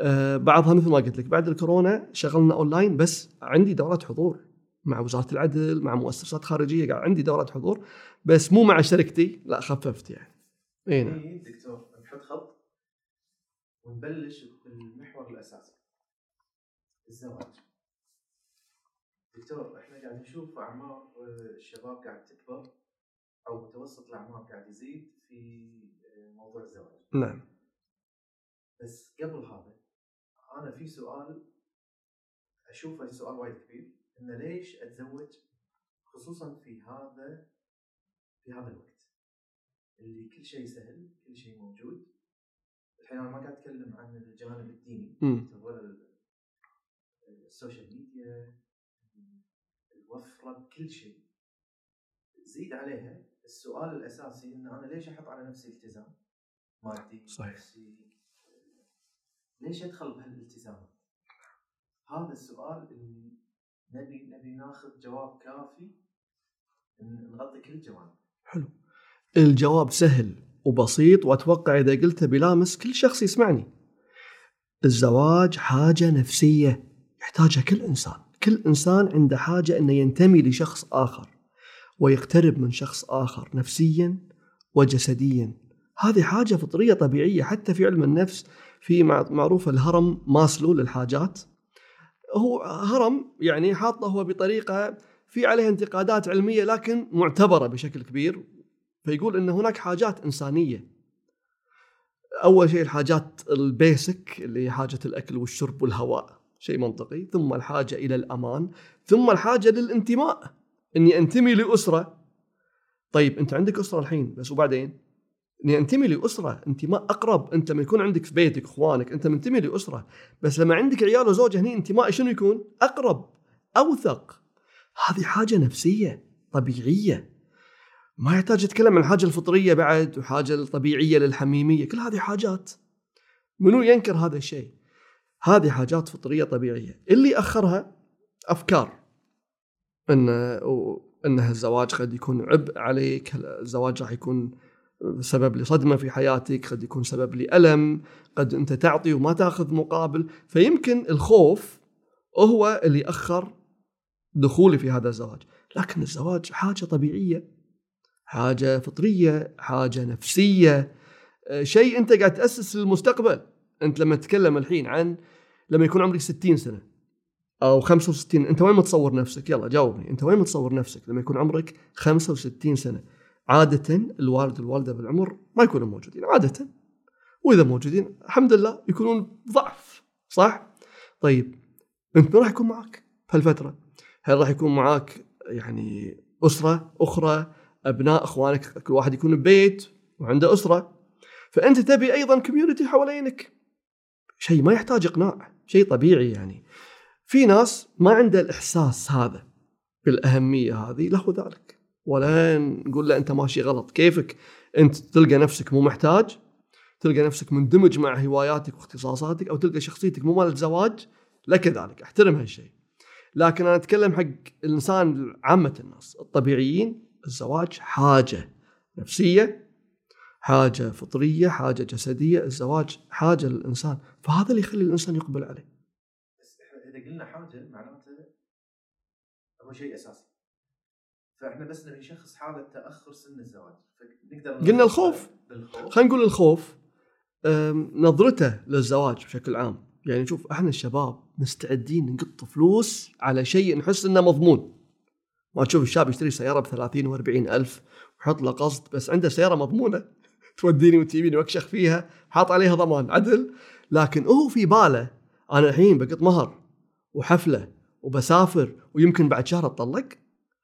آه بعضها مثل ما قلت لك بعد الكورونا شغلنا أونلاين بس عندي دورات حضور مع وزارة العدل مع مؤسسات خارجية قاعد عندي دورات حضور بس مو مع شركتي لا خففت يعني. إي نعم. دكتور نحط خط ونبلش بالمحور الأساسي. الزواج. دكتور إحنا قاعد نشوف أعمار آه، الشباب قاعد تكبر أو متوسط الأعمار قاعد يزيد في آه، موضوع الزواج. نعم. بس قبل هذا أنا في سؤال أشوفه سؤال وايد كبير انه ليش أتزوج خصوصا في هذا في هذا الوقت؟ اللي كل شيء سهل كل شيء موجود. الحين أنا ما قاعد أتكلم عن الجانب الديني. ولا ال social media الوفره بكل شيء زيد عليها السؤال الأساسي إن أنا ليش أحط على نفسي التزام مادي صحيح. نفسي ليش أدخل بهالالتزامات؟ هذا السؤال اللي نبي نبي ناخذ جواب كافي نغطي كل الجوانب الجواب سهل وبسيط وأتوقع إذا قلته بلامس كل شخص يسمعني. الزواج حاجة نفسية يحتاجها كل إنسان، كل إنسان عنده حاجة إنه ينتمي لشخص آخر ويقترب من شخص آخر نفسيا وجسديا. هذه حاجة فطرية طبيعية حتى في علم النفس في مع- معروف الهرم ماسلو للحاجات. هو هرم يعني حاطه هو بطريقة في عليها انتقادات علمية لكن معتبرة بشكل كبير فيقول إن هناك حاجات إنسانية أول شيء الحاجات البيسك اللي هي حاجة الأكل والشرب والهواء شيء منطقي. ثم الحاجة إلى الأمان. ثم الحاجة للانتماء. إني أنتمي لأسرة. طيب أنت عندك أسرة الحين بس وبعدين؟ إني أنتمي لأسرة. انتماء أقرب. أنت لما يكون عندك في بيتك إخوانك أنت منتمي لأسرة. بس لما عندك عيال وزوجة هني انتمائي شنو يكون؟ أقرب. أوثق. هذه حاجة نفسية طبيعية. ما يحتاج يتكلم عن الحاجة الفطرية بعد وحاجة الطبيعية للحميمية. كل هذه حاجات. منو ينكر هذا الشيء؟ هذه حاجات فطرية طبيعية. اللي أخرها أفكار. إن انها الزواج قد يكون عبء عليك الزواج راح يكون سبب لصدمة في حياتك قد يكون سبب لألم قد أنت تعطي وما تأخذ مقابل. فيمكن الخوف هو اللي أخر دخولي في هذا الزواج. لكن الزواج حاجة طبيعية حاجة فطرية حاجة نفسية شيء أنت قاعد تأسس للمستقبل. أنت لما تتكلم الحين عن لما يكون عمرك 60 سنة أو 65 أنت وين متصور نفسك؟ يلا جاوبني. أنت وين متصور نفسك لما يكون عمرك 65 سنة؟ عادة الوالد والوالدة بالعمر ما يكونوا موجودين عادة. وإذا موجودين الحمد لله يكونون ضعف صح؟ طيب أنت من راح يكون معك هالفترة؟ هل راح يكون معاك يعني أسرة أخرى أبناء أخوانك؟ كل واحد يكون ببيت وعنده أسرة. فأنت تبي أيضا كوميونتي حوالينك. شيء ما يحتاج إقناع شيء طبيعي يعني. في ناس ما عنده الإحساس هذا بالأهمية هذه له ذلك. ولا نقول له أنت ماشي غلط كيفك؟ أنت تلقى نفسك مو محتاج تلقى نفسك مندمج مع هواياتك واختصاصاتك أو تلقى شخصيتك مو مال الزواج لك ذلك احترم هالشيء. لكن أنا أتكلم حق الإنسان عامة الناس الطبيعيين الزواج حاجة نفسية حاجة فطرية حاجة جسدية الزواج حاجة للإنسان. فهذا اللي يخلي الإنسان يقبل عليه. بس إحنا إذا قلنا حاجة معناته هو شيء أساسي. فإحنا بس نبي نشخص حالة تأخر سن الزواج. فنقدر قلنا الخوف. خلينا نقول الخوف نظرته للزواج بشكل عام. يعني شوف إحنا الشباب مستعدين نقط فلوس على شيء نحس إنه مضمون. ما تشوف الشاب يشتري سيارة ب 30 و40 ألف ويحط له قسط بس عنده سيارة مضمونة. توديني وتجيبني وأكشخ فيها حاط عليها ضمان عدل لكن هو في باله أنا الحين بقط مهر وحفلة وبسافر ويمكن بعد شهر أتطلق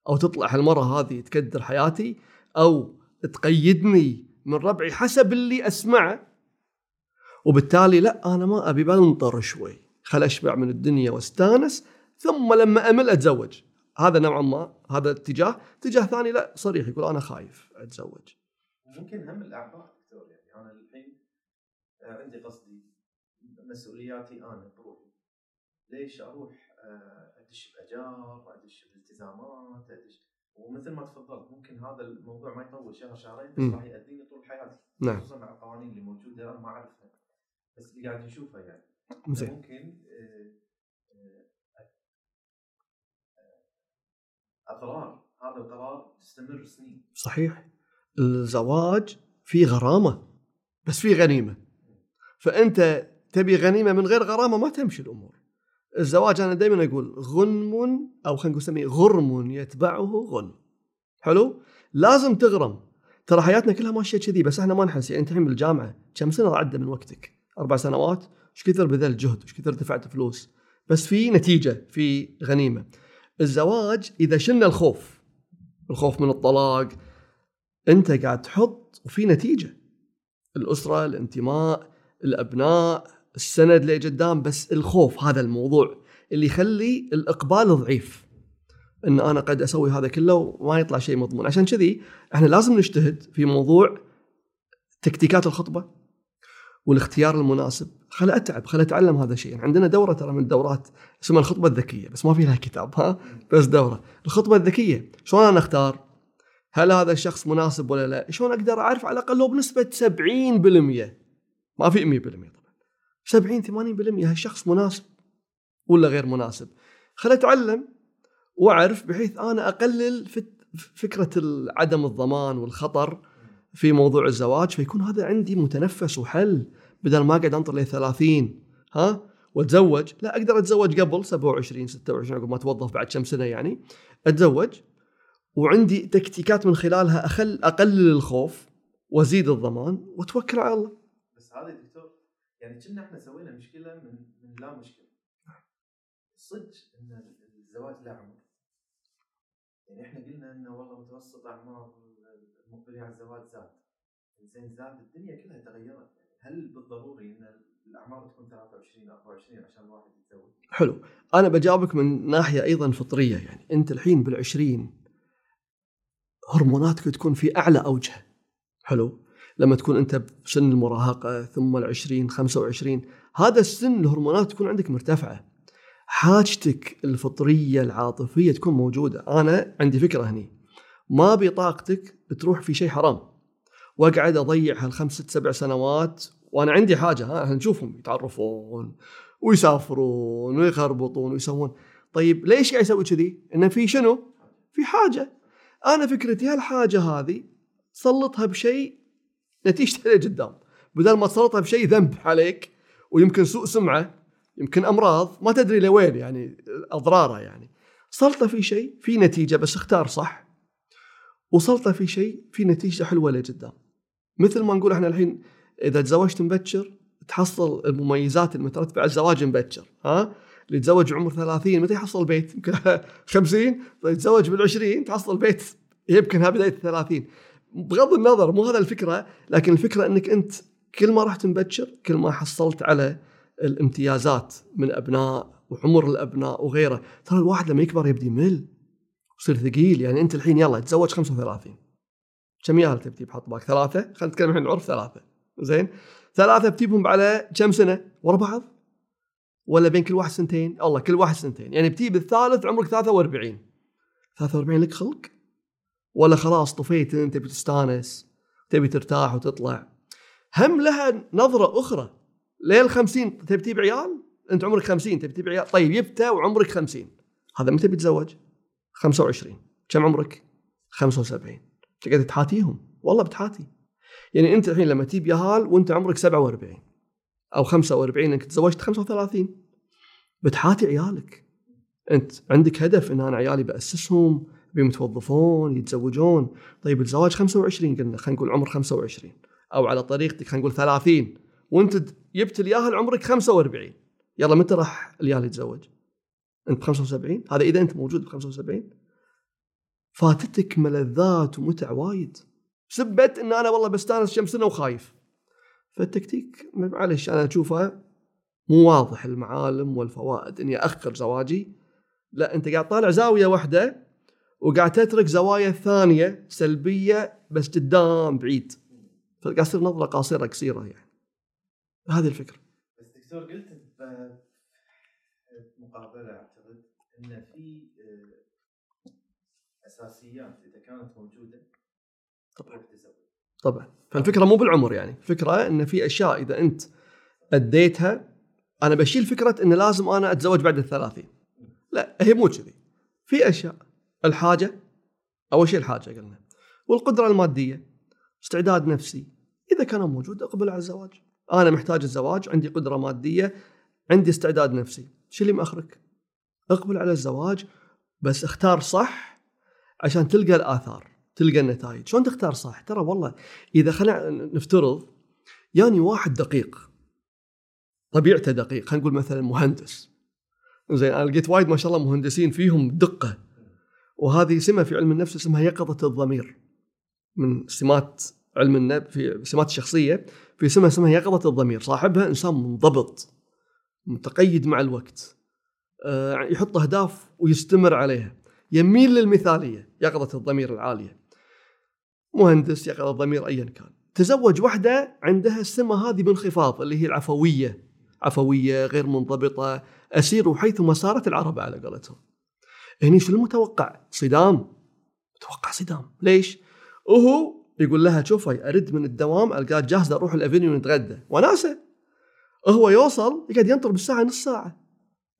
أو تطلع هالمرة هذه تكدر حياتي أو تقيدني من ربعي حسب اللي أسمعه. وبالتالي لا أنا ما أبي بنطر شوي خل أشبع من الدنيا واستانس ثم لما أمل أتزوج. هذا نوعا ما هذا اتجاه اتجاه ثاني لا صريح يقول أنا خايف أتزوج. ممكن هم الاعباء دكتور يعني. أنا الحين آه، عندي قصدي مسؤولياتي أنا بروحي. ليش أروح؟ آه، أدش بأجار أدش بالتزامات أدش ومثل ما تفضلت ممكن هذا الموضوع ما يطول شهر شهرين بس. راح يأذيني طول حياتي نعم. خصوصا مع القوانين اللي موجودة أنا ما أعرفها بس اللي قاعد نشوفها يعني. زين. ممكن آه، آه، اضرار هذا القرار تستمر سنين. صحيح. الزواج فيه غرامة بس فيه غنيمة. فأنت تبي غنيمة من غير غرامة ما تمشي الأمور. الزواج أنا دائما أقول غنم أو خلينا نسميه غرم يتبعه غنم. حلو؟ لازم تغرم. ترى حياتنا كلها ماشية كذي بس إحنا ما نحس. يعني أنت الحين بالجامعة كم سنة عدى من وقتك؟ أربع سنوات؟ إيش كثر بذلت جهد إيش كثر دفعت فلوس؟ بس في نتيجة في غنيمة. الزواج إذا شلنا الخوف الخوف من الطلاق أنت قاعد تحط وفي نتيجة. الأسرة الانتماء الأبناء السند لقدام بس الخوف هذا الموضوع اللي يخلي الإقبال ضعيف. إن أنا قد أسوي هذا كله وما يطلع شيء مضمون. عشان كذي إحنا لازم نجتهد في موضوع تكتيكات الخطبة والاختيار المناسب. خل أتعب خل أتعلم هذا الشيء. يعني عندنا دورة ترى من الدورات اسمها الخطبة الذكية بس ما في لها كتاب ها؟ بس دورة. الخطبة الذكية. شلون أنا أختار؟ هل هذا الشخص مناسب ولا لا؟ شلون أقدر أعرف؟ على الأقل لو بنسبة 70% ما في 100% طبعا. 70 80% هالشخص مناسب ولا غير مناسب؟ خل أتعلم وأعرف بحيث أنا أقلل فكرة عدم الضمان والخطر في موضوع الزواج فيكون هذا عندي متنفس وحل بدل ما أقعد أنطر ل 30 ها؟ وأتزوج. لا أقدر أتزوج قبل 27 26 عقب ما اتوظف بعد كم سنة يعني. أتزوج. وعندي تكتيكات من خلالها اخل أقلل الخوف وأزيد الضمان وأتوكل على الله. بس هذا دكتور يعني كنا إحنا سوينا مشكلة من من لا مشكلة. صدق إن الزواج له عمر. يعني إحنا قلنا إنه والله متوسط أعمار المقبلين على الزواج زاد. زين زاد الدنيا كلها تغيرت يعني هل بالضروري إن الأعمار تكون 23 24 عشان الواحد يتزوج؟ حلو، أنا بجاوبك من ناحية أيضا فطرية يعني أنت الحين بالعشرين هرموناتك تكون في أعلى اوجها حلو؟ لما تكون أنت بسن المراهقة ثم العشرين 25 هذا السن الهرمونات تكون عندك مرتفعة. حاجتك الفطرية العاطفية تكون موجودة. أنا عندي فكرة هني. ما بطاقتك بتروح في شيء حرام. وأقعد أضيع هالخمس ست سبع سنوات وأنا عندي حاجة. ها نشوفهم؟ يتعرفون ويسافرون ويخربطون ويسوون. طيب ليش قاعد يسوي كذي؟ إنه في شنو؟ في حاجة. أنا فكرتي هالحاجه هذه سلطها بشيء؟ نتيجته قدام. بدل ما تسلطها بشيء ذنب عليك ويمكن سوء سمعة يمكن أمراض ما تدري لوين يعني أضراره يعني. سلطة في شيء في نتيجة بس اختار صح. وسلطة في شيء في نتيجة حلوة لقدام مثل ما نقول إحنا الحين إذا تزوجت مبكر تحصل المميزات المترتبة على الزواج مبكر ها؟ اللي يتزوج عمر 30 متى يحصل بيت؟ يمكن 50 طيب يتزوج بال 20 تحصل بيت. يمكن بداية ال 30 بغض النظر مو هذا الفكرة لكن الفكرة إنك أنت كل ما رحت مبكر كل ما حصلت على الامتيازات من أبناء وعمر الأبناء وغيره ترى الواحد لما يكبر يبدي يمل يصير ثقيل. يعني أنت الحين يلا تزوج 35 كم ياهل تبتي بحط بالك ثلاثة؟ خلينا نتكلم الحين العرف ثلاثة. زين؟ ثلاثة بتجيبهم على كم سنة؟ ورا بعض؟ ولا بين كل واحد سنتين؟ الله كل واحد سنتين. يعني بتجي بالثالث عمرك 43 43 لك خلق؟ ولا خلاص طفيت انت تبي تستانس تبي ترتاح وتطلع. هم لها نظرة أخرى. ليل 50 تبي تجيب عيال؟ أنت عمرك 50 تبي تجيب عيال؟ طيب جبته وعمرك 50 هذا متى بيتزوج؟ 25 كم عمرك؟ 75 تقعد تحاتيهم؟ والله بتحاتي. يعني أنت الحين لما تجيب يهال وأنت عمرك 47 أو 45 انك تزوجت 35 بتحاتي عيالك. أنت عندك هدف إن أنا عيالي بأسسهم بيمتوظفون يتزوجون. طيب الزواج 25 قلنا خلينا نقول عمر 25 أو على طريقتك خلينا نقول 30 وأنت جبت الياهل عمرك 45 يلا متى راح الياهل يتزوج؟ أنت ب 75 هذا إذا أنت موجود ب 75 فاتتك ملذات ومتع وايد. سبت إن أنا والله بستانس كم سنة وخايف. فالتكتيك معلش أنا أشوفه مو واضح المعالم والفوائد. إني اخر زواجي. لا أنت قاعد طالع زاوية واحدة وقاعد تترك زوايا ثانية سلبية بس قدام بعيد. فقاعد تصير نظرة قاصرة قصيرة يعني. هذه الفكرة. بس دكتور قلت بمقابلة أعتقد إن في آه، أساسيات إذا كانت موجودة طبعا. طبعا. فالفكرة مو بالعمر يعني. الفكرة إن في أشياء إذا أنت أديتها أنا بشيل فكرة إن لازم أنا أتزوج بعد الثلاثين. لا هي مو كذي. في أشياء. الحاجة أول شيء الحاجة قلنا. والقدرة المادية استعداد نفسي. إذا كان موجود أقبل على الزواج. أنا محتاج الزواج عندي قدرة مادية عندي استعداد نفسي. شو اللي مأخرك؟ أقبل على الزواج بس اختار صح عشان تلقى الآثار تلقى النتائج. شلون تختار صح؟ ترى والله إذا خلينا نفترض يعني واحد دقيق. طبيعته دقيق خلينا نقول مثلا مهندس. زين أنا لقيت وايد ما شاء الله مهندسين فيهم دقة. وهذه سمة في علم النفس اسمها يقظة الضمير. من سمات علم النفس في سمات الشخصية في سمة اسمها يقظة الضمير. صاحبها إنسان منضبط متقيد مع الوقت. آه، يحط أهداف ويستمر عليها. يميل للمثالية يقظة الضمير العالية. مهندس يقظة الضمير ايا كان. تزوج واحدة عندها السمة هذه بانخفاض اللي هي العفوية. عفوية غير منضبطة أسير حيثما سارت العرب على قولتهم. هني شو المتوقع؟ صدام. متوقع صدام. ليش؟ وهو يقول لها شوفي أرد من الدوام ألقاها جاهزة أروح الأفينيو نتغدى. وناسة. هو يوصل يقعد ينطر بالساعة نص ساعة.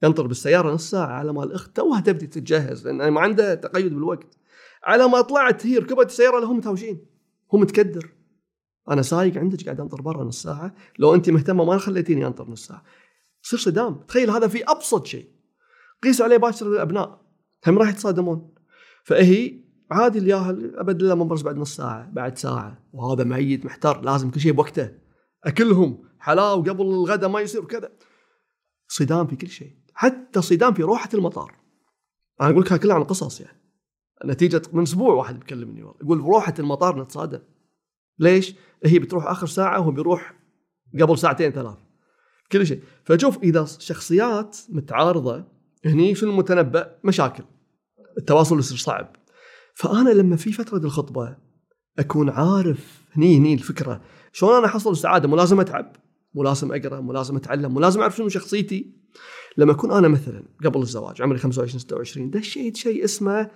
ينطر بالسيارة نص ساعة على ما الأخت توها تبدي تتجهز لأن ما عنده تقيد بالوقت. على ما طلعت هي ركبت السيارة لهم متهاوشين هو متكدر. أنا سايق عندك قاعد أنطر برا نص ساعة لو أنت مهتمة ما خليتيني أنطر نص ساعة. يصير صدام. تخيل هذا في أبسط شيء. قيس عليه باكر الأبناء. هم راح يتصادمون. فهي عادي الياهل أبد الله منبرز بعد نص ساعة بعد ساعة. وهذا ميت محتار لازم كل شيء بوقته. أكلهم حلاوة قبل الغداء ما يصير كذا. صدام في كل شيء. حتى صدام في روحة المطار. أنا أقول لك كلها عن قصص يعني. نتيجة من أسبوع واحد بيكلمني يقول بروحه المطار نتصادم. ليش؟ هي بتروح آخر ساعة وهو بيروح قبل ساعتين ثلاث. كل شيء. فشوف إذا شخصيات متعارضة هني شنو المتنبأ؟ مشاكل. التواصل يصير صعب. فأنا لما في فترة الخطبة أكون عارف هني هني الفكرة. شلون أنا أحصل السعادة؟ مو لازم أتعب. مو لازم أقرأ مو لازم أتعلم مو لازم أعرف شنو شخصيتي. لما أكون أنا مثلا قبل الزواج عمري 25 26 دشيت شيء اسمه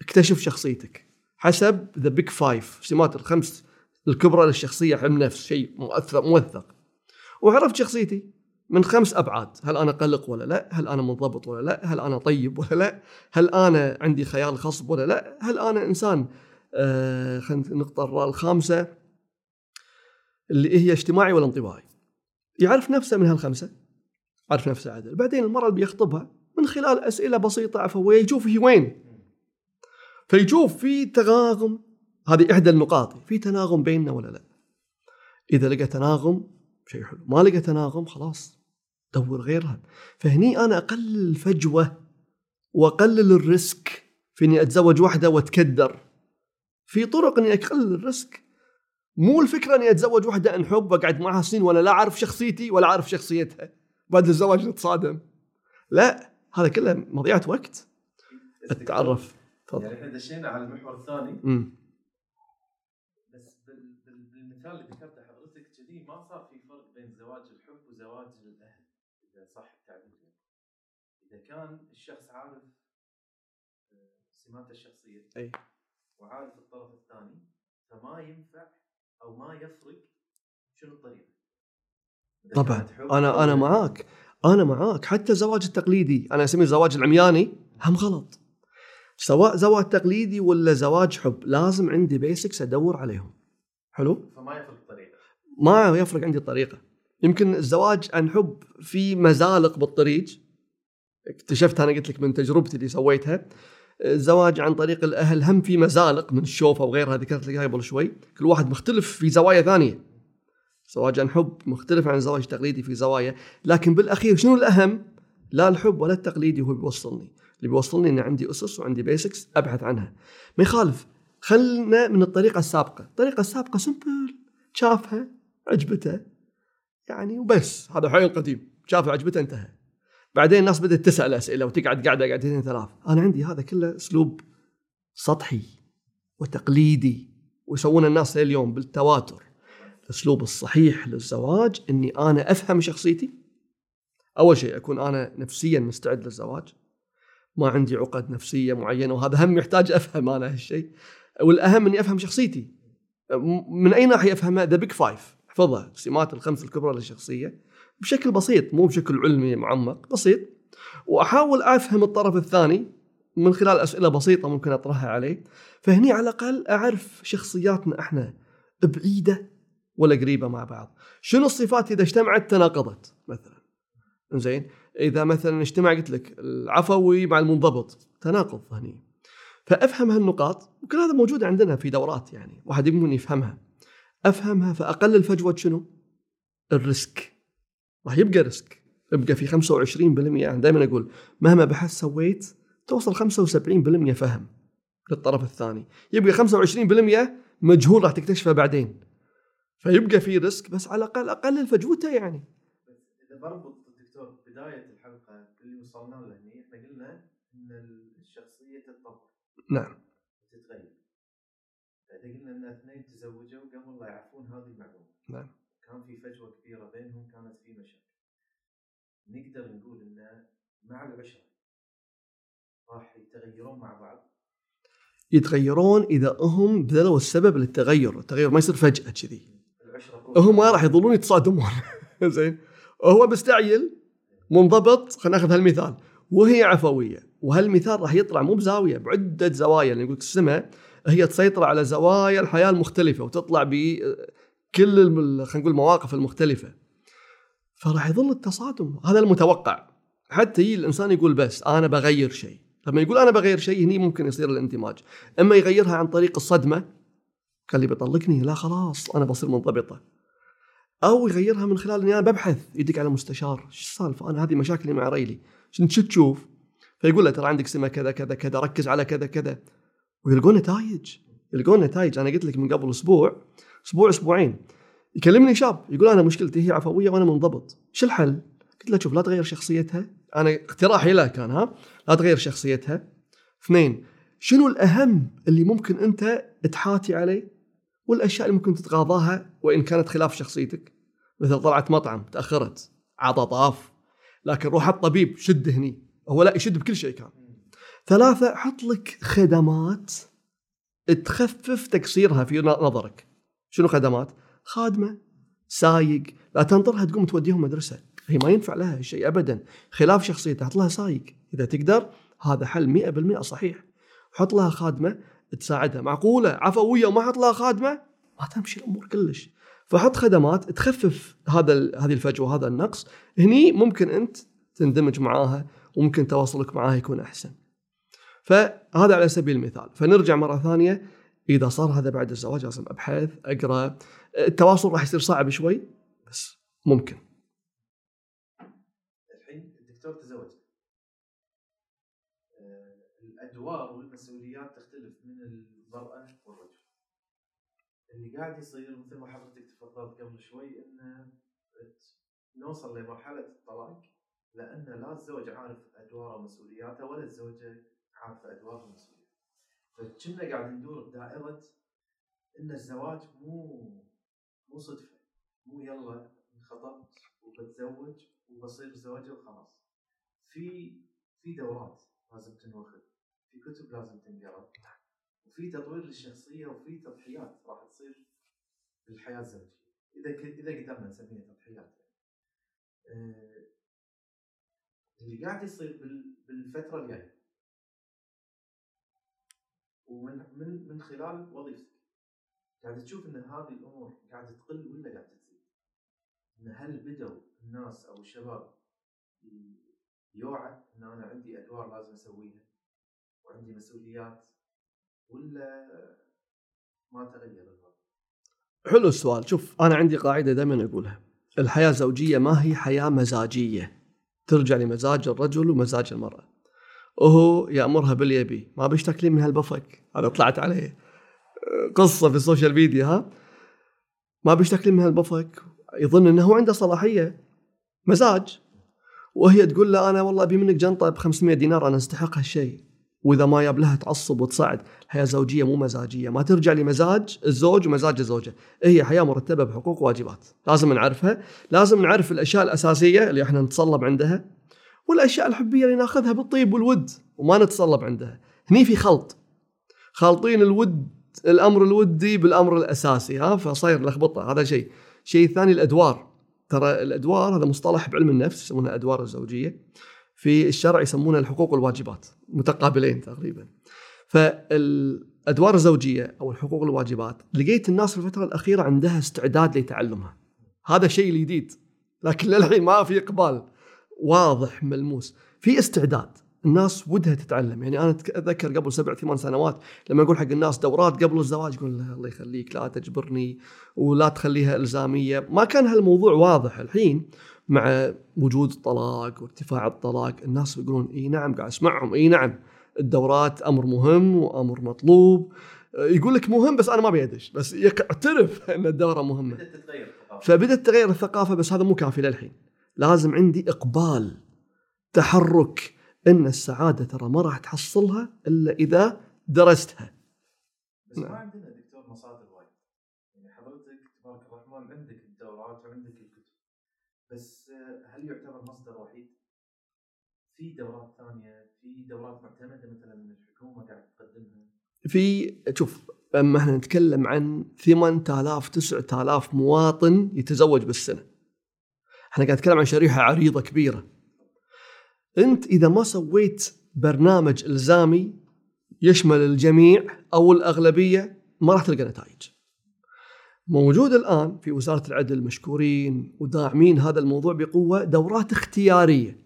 اكتشف شخصيتك. حسب the Big Five سمات الخمس الكبرى للشخصية علم نفس شيء مؤثر موثق. وعرفت شخصيتي من خمس أبعاد. هل أنا قلق ولا لا؟ هل أنا منضبط ولا لا؟ هل أنا طيب ولا لا؟ هل أنا عندي خيال خصب ولا لا؟ هل أنا إنسان آه النقطة الخامسة اللي هي اجتماعي ولا انطوائي؟ يعرف نفسه من هالخمسة؟ عرف نفسه عدل. بعدين المرأة اللي بيخطبها من خلال أسئلة بسيطة عفوية يشوف هي وين. فيشوف في تناغم هذه إحدى النقاط. في تناغم بيننا ولا لا؟ إذا لقى تناغم شيء حلو. ما لقى تناغم خلاص دور غيرها. فهني أنا أقلل الفجوة وأقلل ال risk في إني أتزوج واحدة وأتكدر. في طرق إني أقلل ال risk. مو الفكرة إني أتزوج واحدة أنحب وأقعد معها سنين ولا لا أعرف شخصيتي ولا أعرف شخصيتها بعد الزواج نتصادم لا هذا كله مضيعة وقت. التعرف تفضل يعني إحنا دشينا على المحور الثاني. بالمثال اللي ذكرته حضرتك كذي ما صار في فرق بين زواج الحب وزواج الأهل إذا صح التعبير إذا كان الشخص عارف آه، سماته الشخصية أي. وعارف الطرف الثاني فما ينفع أو ما يفرق شنو الطريقة. طبعا. أنا أنا معاك. أنا معاك. حتى الزواج التقليدي أنا أسميه الزواج العمياني هم غلط. سواء زواج تقليدي ولا زواج حب لازم عندي بيسكس أدور عليهم. حلو؟ فما يفرق الطريقة ما يفرق عندي الطريقة. يمكن الزواج عن حب في مزالق بالطريق اكتشفت أنا قلت لك من تجربتي اللي سويتها. الزواج عن طريق الأهل هم في مزالق من الشوفة وغيرها ذكرت لك قبل شوي. كل واحد مختلف في زوايا ثانية. زواج عن حب مختلف عن الزواج التقليدي في زوايا. لكن بالأخير شنو الأهم؟ لا الحب ولا التقليدي هو بيوصلني. اللي بيوصلني إن عندي أسس وعندي بيسكس أبحث عنها. ما يخالف. خلنا من الطريقة السابقة. الطريقة السابقة سمبل شافها عجبته. يعني وبس. هذا حي القديم شافها عجبته انتهى. بعدين الناس بدأت تسأل أسئلة وتقعد قاعدة قاعدتين ثلاث أنا عندي هذا كله أسلوب سطحي وتقليدي ويسوونه الناس اليوم بالتواتر. الأسلوب الصحيح للزواج إني أنا أفهم شخصيتي. أول شيء أكون أنا نفسيا مستعد للزواج. ما عندي عقد نفسية معينة وهذا هم يحتاج أفهم أنا هالشيء. والأهم أني أفهم شخصيتي. من اي ناحيه افهمها the Big Five احفظها السمات الخمس الكبرى للشخصية. بشكل بسيط مو بشكل علمي معمق بسيط. وأحاول أفهم الطرف الثاني من خلال أسئلة بسيطة ممكن أطرحها عليه. فهني على الأقل أعرف شخصياتنا إحنا بعيدة ولا قريبة مع بعض. شنو الصفات إذا اجتمعت تناقضت؟ مثلا زين إذا مثلا اجتمع قلت لك العفوي مع المنضبط تناقض هني. فأفهم هالنقاط وكل هذا موجود عندنا في دورات يعني واحد يمكن يفهمها. أفهمها فاقلل فجوه شنو؟ ال risk. راح يبقى risk. يبقى في 25% يعني دائما أقول مهما بحث سويت توصل 75% فهم للطرف الثاني. يبقى 25% مجهول راح تكتشفه بعدين. فيبقى في risk بس على الأقل اقلل فجوته يعني. إذا بربط الدكتور بداية الحلقة اللي وصلنا له هني إحنا قلنا إن الشخصية تتطور نعم. تتغير. فاذا قلنا إن اثنين تزوجوا قبل لا يعرفون هذه المعلومه نعم. كان في فجوة كبيرة بينهم كانت في مشاكل. نقدر نقول إن مع العشرة راح يتغيرون مع بعض. يتغيرون إذا هم بذلوا السبب للتغير، التغير ما يصير فجأة كذي. هم ما راح يظلون يتصادمون. زين. هو مستعجل منضبط. خلينا ناخذ هالمثال. وهي عفوية. وهالمثال راح يطلع مو بزاوية بعدة زوايا اللي يقول السماء هي تسيطر على زوايا الحياة المختلفة وتطلع بكل خلينا نقول المواقف المختلفة. فراح يظل التصادم هذا المتوقع. حتى يجي الإنسان يقول بس أنا بغير شيء. لما يقول أنا بغير شيء هني ممكن يصير الاندماج أما يغيرها عن طريق الصدمة قال لي بيطلقني لا خلاص أنا بصير منضبطة. أو يغيرها من خلال إني أنا ببحث يدق على مستشار إيش السالفة؟ أنا هذه مشاكلي مع ريلي. شو تشوف؟ فيقول له ترى عندك سمة كذا كذا كذا ركز على كذا كذا. ويلقون نتائج يلقون نتائج أنا قلت لك من قبل أسبوع أسبوع أسبوعين. يكلمني شاب يقول أنا مشكلتي هي عفوية وأنا منضبط. شو الحل؟ قلت له شوف لا تغير شخصيتها. أنا اقتراحي له كان ها؟ لا تغير شخصيتها. اثنين شنو الأهم اللي ممكن أنت تحاتي عليه؟ والأشياء اللي ممكن تتغاضاها وإن كانت خلاف شخصيتك. مثل طلعت مطعم تأخرت عطى طاف لكن روح الطبيب شد هني. هو لا يشد بكل شيء كان. ثلاثة حط لك خدمات تخفف تقصيرها في نظرك. شنو خدمات؟ خادمة سايق. لا تنطرها تقوم توديهم مدرسة. هي ما ينفع لها شيء أبدا. خلاف شخصيتها حط لها سايق. إذا تقدر هذا حل 100% صحيح. حط لها خادمة تساعدها. معقولة؟ عفوية وما حط لها خادمة؟ ما تمشي الأمور كلش. فحط خدمات تخفف هذا هذه الفجوة هذا النقص. هني ممكن أنت تندمج معاها وممكن تواصلك معاها يكون أحسن. فهذا على سبيل المثال. فنرجع مرة ثانية. إذا صار هذا بعد الزواج لازم أبحث أقرأ. التواصل راح يصير صعب شوي بس ممكن. الحين الدكتور تزوج. آه، الأدوار والمسؤوليات تختلف من المرأة والرجل. اللي قاعد يصير مثل ما حضرتك تفضلت قبل شوي إنه نوصل لمرحلة الطلاق. لأن لا الزوج عارف ادواره ومسؤولياته ولا الزوجه عارفه ادوارها ومسؤولياتها فكنا قاعد ندور بدائرة إن الزواج مو مو صدفة. مو يلا انخطبت وبتزوج وبصير زوجة وخلاص. في في دورات لازم تنوخذ. في كتب لازم تنقرأ. وفي تطوير للشخصية وفي تضحيات راح تصير بالحياة الزوجية. إذا إذا قدرنا نسميها تضحيات يعني. آه اللي قاعد يصير بالفترة الجاية. ومن من من خلال وظيفتك. قاعد تشوف إن هذه الأمور قاعدة تقل ولا قاعدة تزيد؟ إن هل بدوا الناس أو الشباب يوعى إن أنا عندي أدوار لازم أسويها؟ وعندي مسؤوليات؟ ولا ما تغير الوضع؟ حلو السؤال. شوف أنا عندي قاعدة دائما أقولها. الحياة الزوجية ما هي حياة مزاجية. ترجع لمزاج الرجل ومزاج المرأة. وهو يأمرها باللي يبي ما بيشتكي من هالبفك. هذا طلعت عليه. قصة في ال social media ها؟ ما بيشتكي من هالبفك. يظن إنه عنده صلاحية. مزاج. وهي تقول له أنا والله أبي منك جنطة ب 500 دينار أنا أستحق هالشيء. وإذا ما ياب لها تعصب وتصعد الحياة زوجية مو مزاجية. ما ترجع لمزاج الزوج ومزاج الزوجة. هي حياة مرتبة بحقوق وواجبات. لازم نعرفها. لازم نعرف الأشياء الأساسية اللي إحنا نتصلب عندها والأشياء الحبية اللي ناخذها بالطيب والود وما نتصلب عندها. هني في خلط. خالطين الود الأمر الودي بالأمر الأساسي. ها فصاير لخبطة. هذا شيء. الشيء الثاني الأدوار. ترى الأدوار هذا مصطلح بعلم النفس يسمونه ادوار الزوجية. في الشرع يسمونه الحقوق والواجبات متقابلين تقريبا. فالأدوار الزوجية أو الحقوق والواجبات لقيت الناس في الفترة الأخيرة عندها استعداد لتعلمها. هذا شيء الجديد لكن للحين ما في إقبال. واضح ملموس. في استعداد. الناس ودها تتعلم. يعني أنا أتذكر قبل سبع ثمان سنوات لما أقول حق الناس دورات قبل الزواج يقول الله يخليك لا تجبرني ولا تخليها إلزامية. ما كان هالموضوع واضح الحين مع وجود الطلاق وارتفاع الطلاق. الناس يقولون إي نعم قاعد أسمعهم. إي نعم الدورات أمر مهم وأمر مطلوب. يقول لك مهم بس أنا ما أبي أدش بس يعترف إن الدورة مهمة. فبدأت تغير الثقافة بس هذا مو كافي للحين. لازم عندي إقبال تحرك إن السعادة ترى ما راح تحصلها إلا إذا درستها. بس ما عندنا دكتور مصادر وايد. يعني حضرتك تبارك الرحمن عندك الدورات وعندك الكتب. بس هل يعتبر مصدر وحيد؟ في دورات ثانية في دورات معتمدة مثلا من الحكومة قاعد تقدمها؟ في شوف أما إحنا نتكلم عن 8000 9000 مواطن يتزوج بالسنة. إحنا قاعد نتكلم عن شريحة عريضة كبيرة. أنت إذا ما سويت برنامج إلزامي يشمل الجميع أو الأغلبية ما راح تلقى نتائج. موجود الآن في وزارة العدل مشكورين وداعمين هذا الموضوع بقوة دورات اختيارية.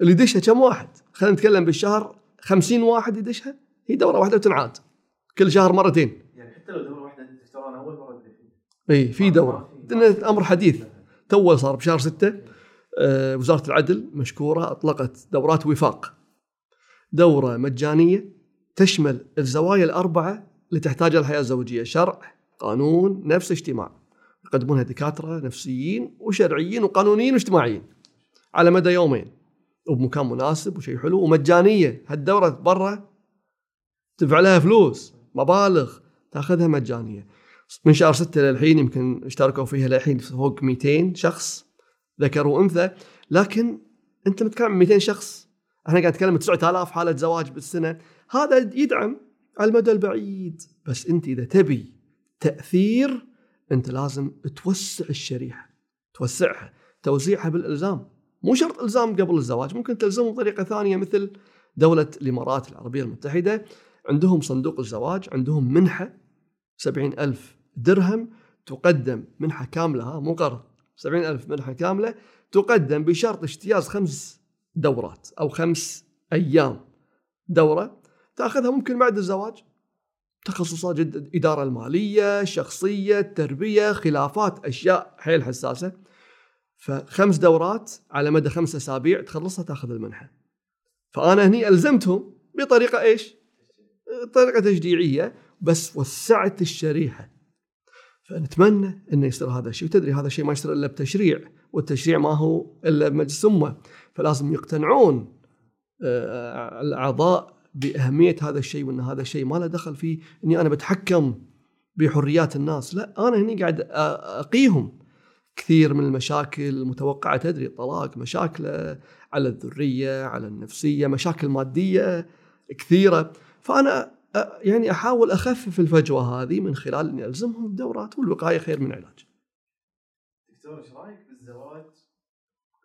اللي يدشها كم واحد؟ خلينا نتكلم بالشهر 50 واحد يدشها؟ هي دورة واحدة وتنعاد. كل شهر مرتين. يعني حتى لو دورة واحدة أنا أول مرة اي في دورة. أمر حديث. تو صار بشهر 6 آه، وزارة العدل مشكورة أطلقت دورات وفاق. دورة مجانية تشمل الزوايا الأربعة اللي تحتاجها الحياة الزوجية شرع قانون نفس اجتماع. يقدمونها دكاترة نفسيين وشرعيين وقانونيين واجتماعيين على مدى يومين. وبمكان مناسب وشيء حلو ومجانية. هالدورة برا تدفع لها فلوس مبالغ تاخذها مجانية. من شهر 6 للحين يمكن اشتركوا فيها للحين فوق 200 شخص. ذكر وأنثى لكن أنت متكلم عن 200 شخص. إحنا قاعد نتكلم 9000 حالة زواج بالسنة. هذا يدعم على المدى البعيد. بس أنت إذا تبي تأثير أنت لازم توسع الشريحة. توسعها. توزيعها بالإلزام. مو شرط إلزام قبل الزواج. ممكن تلزمهم بطريقة ثانية مثل دولة الإمارات العربية المتحدة. عندهم صندوق الزواج عندهم منحة سبعين ألف درهم تقدم منحة كاملة. ها مو قرض سبعين ألف منحة كاملة تقدم بشرط اجتياز خمس دورات أو خمس أيام دورة تأخذها ممكن بعد الزواج. تخصصات جدا الإدارة المالية الشخصية التربية خلافات أشياء حيل حساسة. فخمس دورات على مدى خمس أسابيع تخلصها تأخذ المنحة. فأنا هني ألزمتهم بطريقة إيش؟ طريقة تشجيعية بس وسعت الشريحة. فنتمنى إنه يصير هذا الشيء. وتدري هذا الشيء ما يصير إلا بتشريع والتشريع ما هو إلا بمجلس أمة. فلازم يقتنعون آه، الأعضاء بأهمية هذا الشيء وإن هذا الشيء ما له دخل فيه إني أنا بتحكم بحريات الناس. لا أنا هني قاعد أقيهم كثير من المشاكل المتوقعة. تدري الطلاق مشاكل على الذرية على النفسية مشاكل مادية كثيرة. فأنا يعني أحاول أخفف الفجوة هذه من خلال إني ألزمهم بدورات والوقاية خير من علاج. دكتور إيش رأيك بالزواج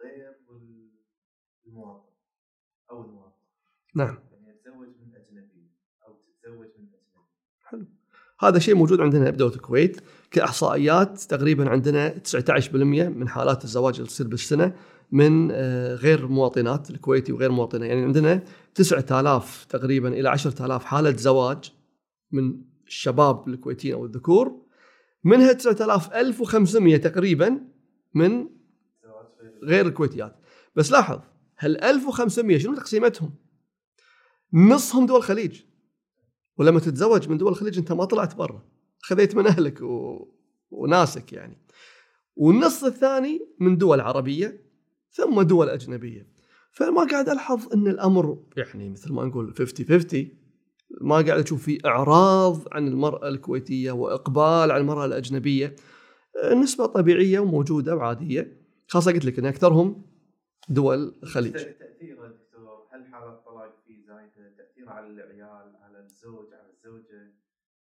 غير المواطن أو المواطن؟ نعم. يعني يتزوج من أجنبي أو تتزوج من أجنبي. حلو. هذا شيء موجود عندنا بدوله الكويت كإحصائيات تقريبا عندنا 19% من حالات الزواج اللي تصير بالسنة من آه، غير مواطنات الكويتي وغير مواطنة. يعني عندنا 9000 تقريبا إلى 10000 حالة زواج من الشباب الكويتيين أو الذكور. منها 9000 1500 تقريبا من غير الكويتيات. بس لاحظ هال 1500 شنو تقسيمتهم؟ نصهم دول الخليج ولما تتزوج من دول الخليج أنت ما طلعت برا. خذيت من أهلك و... وناسك يعني. والنص الثاني من دول عربية. ثم دول أجنبية. فما قاعد ألحظ إن الأمر يعني مثل ما نقول 50 50 ما قاعد أشوف في إعراض عن المرأة الكويتية وإقبال على المرأة الأجنبية. نسبة طبيعية وموجودة وعادية. خاصه قلت لك إن أكثرهم دول الخليج تأثير دكتور هل حالة الطلاق في زايدة تأثير على العيال على الزوج على الزوجة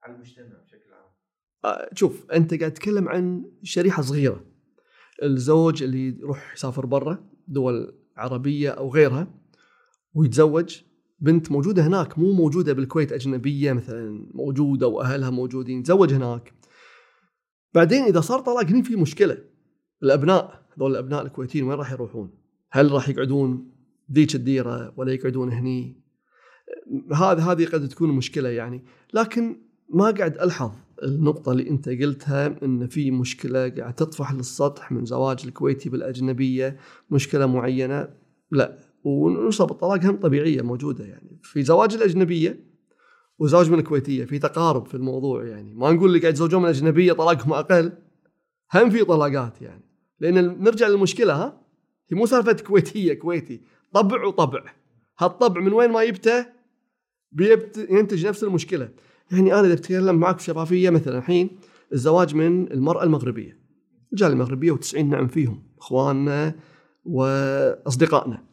على المجتمع بشكل عام؟ آه، شوف أنت قاعد تتكلم عن شريحة صغيرة. الزوج اللي يروح يسافر برا دول عربية أو غيرها ويتزوج. بنت موجودة هناك مو موجودة بالكويت أجنبية مثلا موجودة وأهلها موجودين تزوج هناك. بعدين إذا صار طلاق هنا في مشكلة. الأبناء هذول الأبناء الكويتيين وين راح يروحون؟ هل راح يقعدون ذيك الديرة ولا يقعدون هني؟ هذا هذه قد تكون مشكلة يعني. لكن ما قاعد ألحظ. النقطة اللي أنت قلتها أن في مشكلة قاعد تطفح للسطح من زواج الكويتي بالأجنبية مشكلة معينة لا. ونسب الطلاق هم طبيعية موجودة يعني. في زواج الأجنبية وزواج من الكويتية في تقارب في الموضوع يعني. ما نقول اللي قاعد يتزوجون من الأجنبية طلاقهم أقل هم في طلاقات يعني. لأن نرجع للمشكلة ها؟ هي مو سالفة كويتية كويتي. طبع وطبع. هالطبع من وين ما جبته ينتج نفس المشكلة. يعني أنا إذا بتكلم معك بشفافيه مثلا الحين الزواج من المرأة المغربية. الرجال المغربية و90 نعم فيهم إخواننا وأصدقائنا.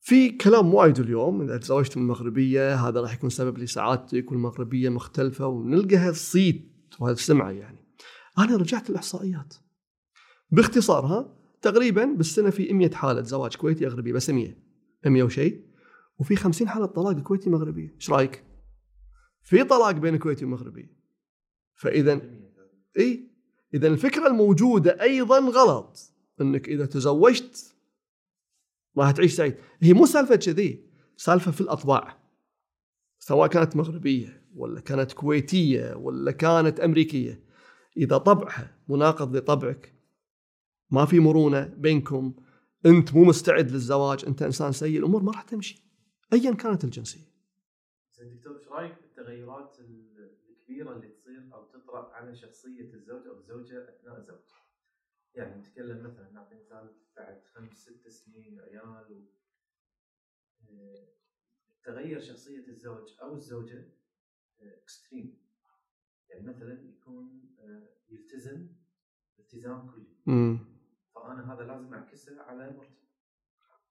في كلام وايد اليوم إذا تزوجت من مغربية هذا راح يكون سبب لسعادتك والمغربية مختلفة ونلقى هالصيت وهالسمعة يعني. أنا رجعت الإحصائيات. باختصار ها تقريبا بالسنة في 100 حالة زواج كويتي أغربي بس 100 100 وشيء وفي 50 حالة طلاق كويتي مغربية. إيش رأيك؟ في طلاق بين كويتي ومغربي فإذا إي إذا الفكرة الموجودة أيضا غلط إنك إذا تزوجت راح تعيش سعيد. هي مو سالفة كذي سالفة في الأطباع. سواء كانت مغربية ولا كانت كويتية ولا كانت أمريكية. إذا طبعها مناقض لطبعك ما في مرونة بينكم. أنت مو مستعد للزواج أنت إنسان سيء الأمور ما راح تمشي. ايا كانت الجنسية. دكتور إيش رأيك؟ التغيرات الكبيرة اللي تصير أو تطرأ على شخصية الزوج أو الزوجة أثناء الزواج. يعني نتكلم مثلا نعطي مثال بعد خمس ست سنين عيال و آه، تغير شخصية الزوج أو الزوجة اكستريم يعني مثلا يكون آه، يلتزم التزام كلي. فأنا هذا لازم أعكسه على مرتي.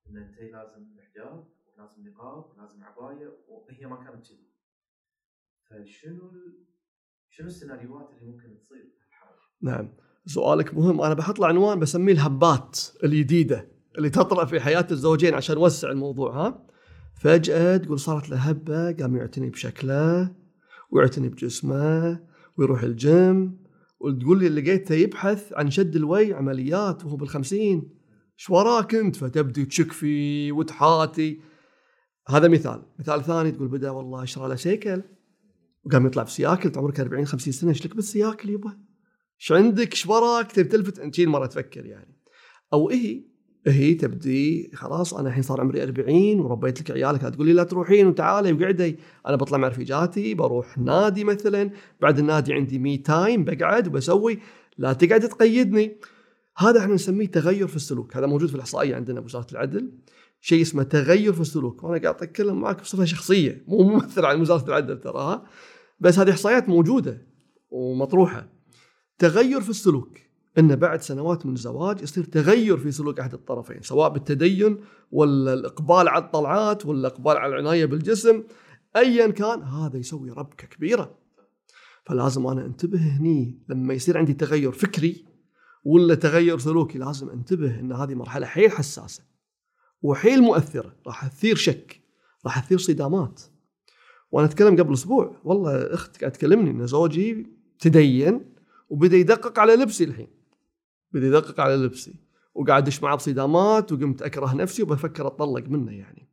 إن انت لازم حجاب ولازم نقاب ولازم عباية وهي ما كانت كذي. فشنو شنو السيناريوهات اللي ممكن تصير؟ نعم. سؤالك مهم. أنا بحط له عنوان بسميه الهبات الجديدة اللي تطرأ في حياة الزوجين عشان نوسع الموضوع ها؟ فجأة تقول صارت له هبة قام يعتني بشكله ويعتني بجسمه ويروح الجيم. وتقول لي لقيته يبحث عن شد الوي عمليات وهو بالخمسين. إيش وراك أنت؟ فتبدي تشك فيه وتحاتي. هذا مثال. مثال ثاني تقول بدا والله أشرى له سيكل وقام يطلع بسياكل انت عمرك 40 50 سنة إيش لك بالسياكل يبا؟ إيش عندك؟ إيش وراك؟ تبي تلفت؟ انت مرة تفكر يعني. أو هي هي تبدي خلاص أنا الحين صار عمري 40 وربيت لك عيالك لا تقول لي لا تروحين وتعالي وقعدي. أنا بطلع مع رفيجاتي بروح نادي مثلا. بعد النادي عندي me time بقعد وبسوي. لا تقعد تقيدني. هذا إحنا نسميه تغير في السلوك. هذا موجود في الأحصائية عندنا بوزاره العدل. شيء اسمه تغير في السلوك. وأنا قاعد أتكلم معك بصفة شخصية مو ممثل عن وزارة العدل تراها. بس هذه إحصائيات موجودة ومطروحة. تغير في السلوك. إن بعد سنوات من الزواج يصير تغير في سلوك أحد الطرفين سواء بالتدين ولا الإقبال على الطلعات ولا الإقبال على العناية بالجسم. ايا كان هذا يسوي ربكة كبيرة. فلازم أنا أنتبه هني لما يصير عندي تغير فكري ولا تغير سلوكي لازم أنتبه إن هذه مرحلة حيل حساسة وحيل مؤثرة. راح تثير شك راح تثير صدامات. وأنا أتكلم قبل أسبوع. والله اخت قاعد تكلمني إن زوجي تدين وبدأ يدقق على لبسي الحين. بدأ يدقق على لبسي. وقاعد ادش بصدامات وقمت أكره نفسي وبفكر أتطلق منه يعني.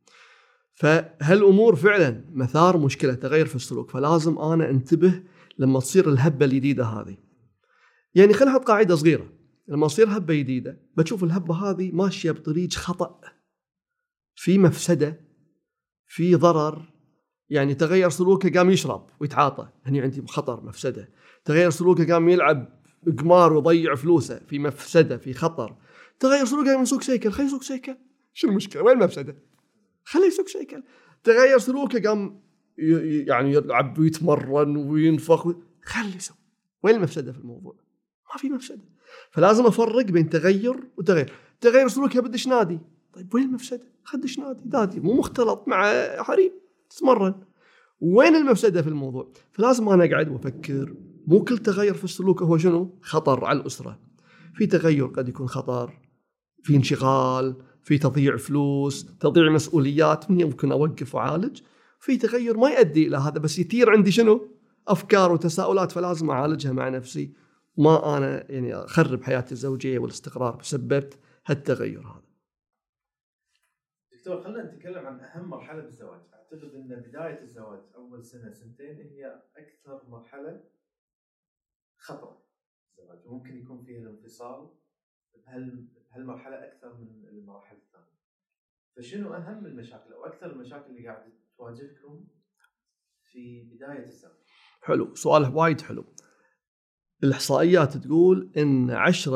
فهالأمور فعلا مثار مشكلة تغير في السلوك. فلازم أنا أنتبه لما تصير الهبة الجديدة هذه. يعني خلينا نحط قاعدة صغيرة. لما تصير هبة جديدة بتشوف الهبة هذه ماشية بطريق خطأ. في مفسدة في ضرر يعني تغير سلوكه قام يشرب ويتعاطى. هني عندي خطر مفسدة. تغير سلوكه قام يلعب قمار ويضيع فلوسه في مفسدة في خطر. تغير سلوكه قام يسوق سيكل. خليه يسوق سيكل. شو المشكلة؟ وين المفسدة؟ خليه يسوق سيكل. تغير سلوكه قام يعني يلعب ويتمرن وينفخ خليه يسوق. وين المفسدة في الموضوع؟ ما في مفسدة. فلازم أفرق بين تغير وتغير. تغير سلوكه بدش نادي. طيب وين المفسدة؟ خدش نادي. نادي مو مختلط مع حريم. تتمرن. وين المفسدة في الموضوع؟ فلازم أنا اقعد وافكر مو كل تغير في السلوك هو شنو؟ خطر على الأسرة. في تغير قد يكون خطر في انشغال في تضييع فلوس تضييع مسؤوليات من يمكن أوقف وأعالج. في تغير ما يؤدي إلى هذا بس يثير عندي شنو؟ أفكار وتساؤلات فلازم أعالجها مع نفسي. ما أنا يعني أخرب حياتي الزوجية والاستقرار بسبب هالتغير هذا. دكتور خلينا نتكلم عن أهم مرحلة بالزواج، أعتقد إن بداية الزواج أول سنة سنتين هي أكثر مرحلة خطره الزواج وممكن يكون فيها الانفصال بهال بهالمرحلة أكثر من المراحل الثانية. فشنو أهم المشاكل أو أكثر المشاكل اللي قاعد تواجهكم في بداية الزواج؟ حلو سؤال وايد حلو الإحصائيات تقول إن 10%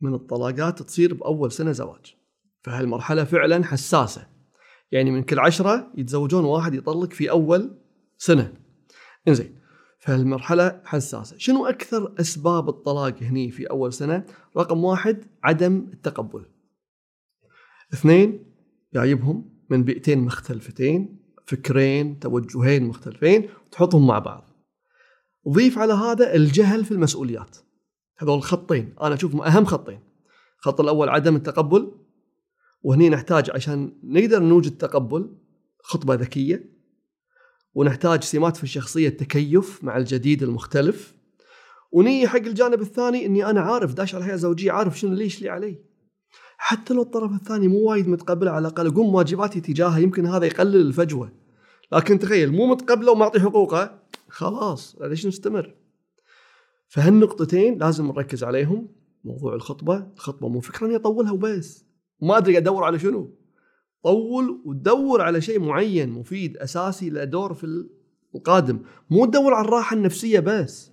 من الطلاقات تصير بأول سنة زواج فهالمرحلة فعلا حساسة يعني من كل عشرة يتزوجون واحد يطلق في أول سنة. إنزين فالمرحلة حساسة. شنو أكثر أسباب الطلاق هني في أول سنة؟ رقم واحد عدم التقبل. اثنين جايبهم من بيئتين مختلفتين فكرين توجهين مختلفين وتحطهم مع بعض. ضيف على هذا الجهل في المسؤوليات. هذول خطين. أنا أشوفهم أهم خطين. الخط الأول عدم التقبل. وهني نحتاج عشان نقدر نوجد تقبل خطبة ذكية ونحتاج سمات في الشخصية التكيف مع الجديد المختلف. ونيجي حق الجانب الثاني إني أنا عارف داش على الحياة الزوجية عارف شنو ليش لي علي. حتى لو الطرف الثاني مو وايد متقبله على الأقل اقوم واجباتي تجاهه يمكن هذا يقلل الفجوة. لكن تخيل مو متقبله ومعطي حقوقه خلاص ليش نستمر؟ فهالنقطتين لازم نركز عليهم موضوع الخطبة الخطبه مو فكرة إني أطولها وبس. وما أدري أدور على شنو. طول ودور على شيء معين مفيد أساسي لدور في القادم. مو تدور على الراحة النفسية بس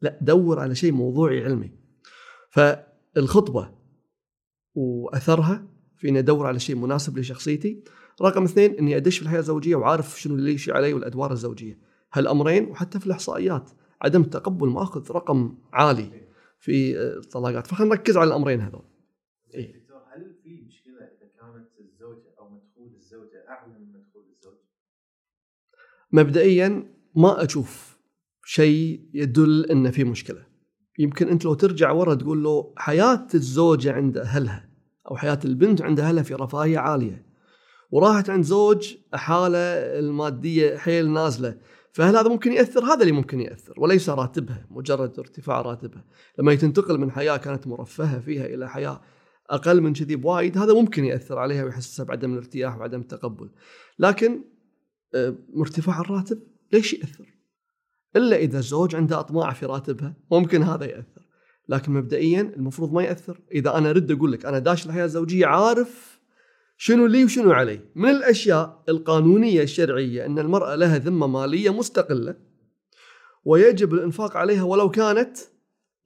لا دور على شيء موضوعي علمي. فالخطبة وأثرها في إني أدور على شيء مناسب لشخصيتي. رقم اثنين إني أدش في الحياة الزوجية وعارف شنو اللي يشي علي والأدوار الزوجية. هالأمرين وحتى في الإحصائيات عدم التقبل مأخذ رقم عالي في الطلاقات. فخلينا نركز على الأمرين هذول. إيه؟ دكتور هل في مشكله اذا كانت الزوجه أو مدخول الزوجه اعلى من مدخول الزوج؟ مبدئيا ما أشوف شيء يدل ان في مشكلة. يمكن أنت لو ترجع ورا تقول له حياة الزوجه عند أهلها أو حياة البنت عند أهلها في رفاهية عالية وراحت عند زوج حالة المادية حيل نازلة فهل هذا ممكن يأثر؟ هذا اللي ممكن يأثر وليس راتبها مجرد ارتفاع راتبها. لما تنتقل من حياة كانت مرفهة فيها إلى حياة أقل من كذي بوايد هذا ممكن يأثر عليها ويحسسها بعدم الارتياح وعدم التقبل. لكن ارتفاع الراتب ليش يأثر؟ إلا إذا الزوج عنده أطماع في راتبها ممكن هذا يأثر. لكن مبدئيا المفروض ما يأثر. إذا أنا ارد أقول لك أنا داش الحياة الزوجية عارف شنو لي وشنو علي. من الأشياء القانونية الشرعية أن المرأة لها ذمة مالية مستقلة ويجب الإنفاق عليها ولو كانت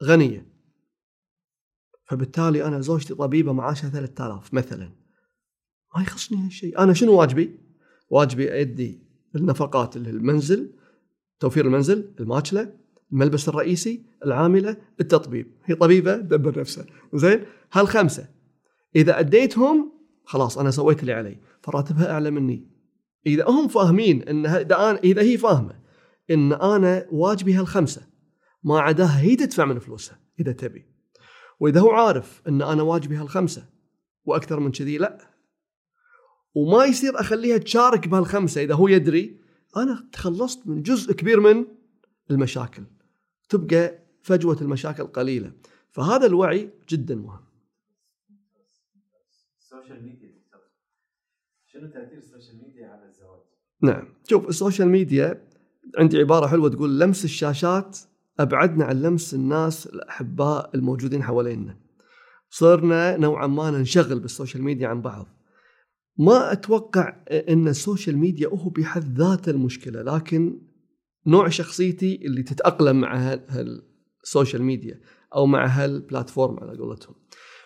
غنية. فبالتالي أنا زوجتي طبيبة معاشها 3000 مثلا. ما يخصني هالشيء. أنا شنو واجبي؟ واجبي أدي النفقات المنزل توفير المنزل الماكلة الملبس الرئيسي العاملة التطبيب. هي طبيبة دبر نفسها. زين؟ هالخمسة. إذا أديتهم خلاص أنا سويت اللي علي. فراتبها أعلى مني. إذا هم فاهمين إن أنا إذا هي فاهمة إن أنا واجبي هالخمسة ما عداها هي تدفع من فلوسها إذا تبي. وإذا هو عارف إن أنا واجبي هالخمسة وأكثر من كذي لا. وما يصير أخليها تشارك بهالخمسة إذا هو يدري. أنا تخلصت من جزء كبير من المشاكل. تبقى فجوة المشاكل قليلة. فهذا الوعي جدا مهم. ال social media شنو تأثير ال social media على الزواج؟ نعم. شوف ال social media عندي عبارة حلوة تقول لمس الشاشات أبعدنا عن لمس الناس الأحباء الموجودين حوالينا. صرنا نوعا ما ننشغل بال social media عن بعض. ما أتوقع أن ال social media هو بحد ذاته المشكلة لكن نوع شخصيتي اللي تتأقلم مع هال social media أو مع هال platform على قولتهم.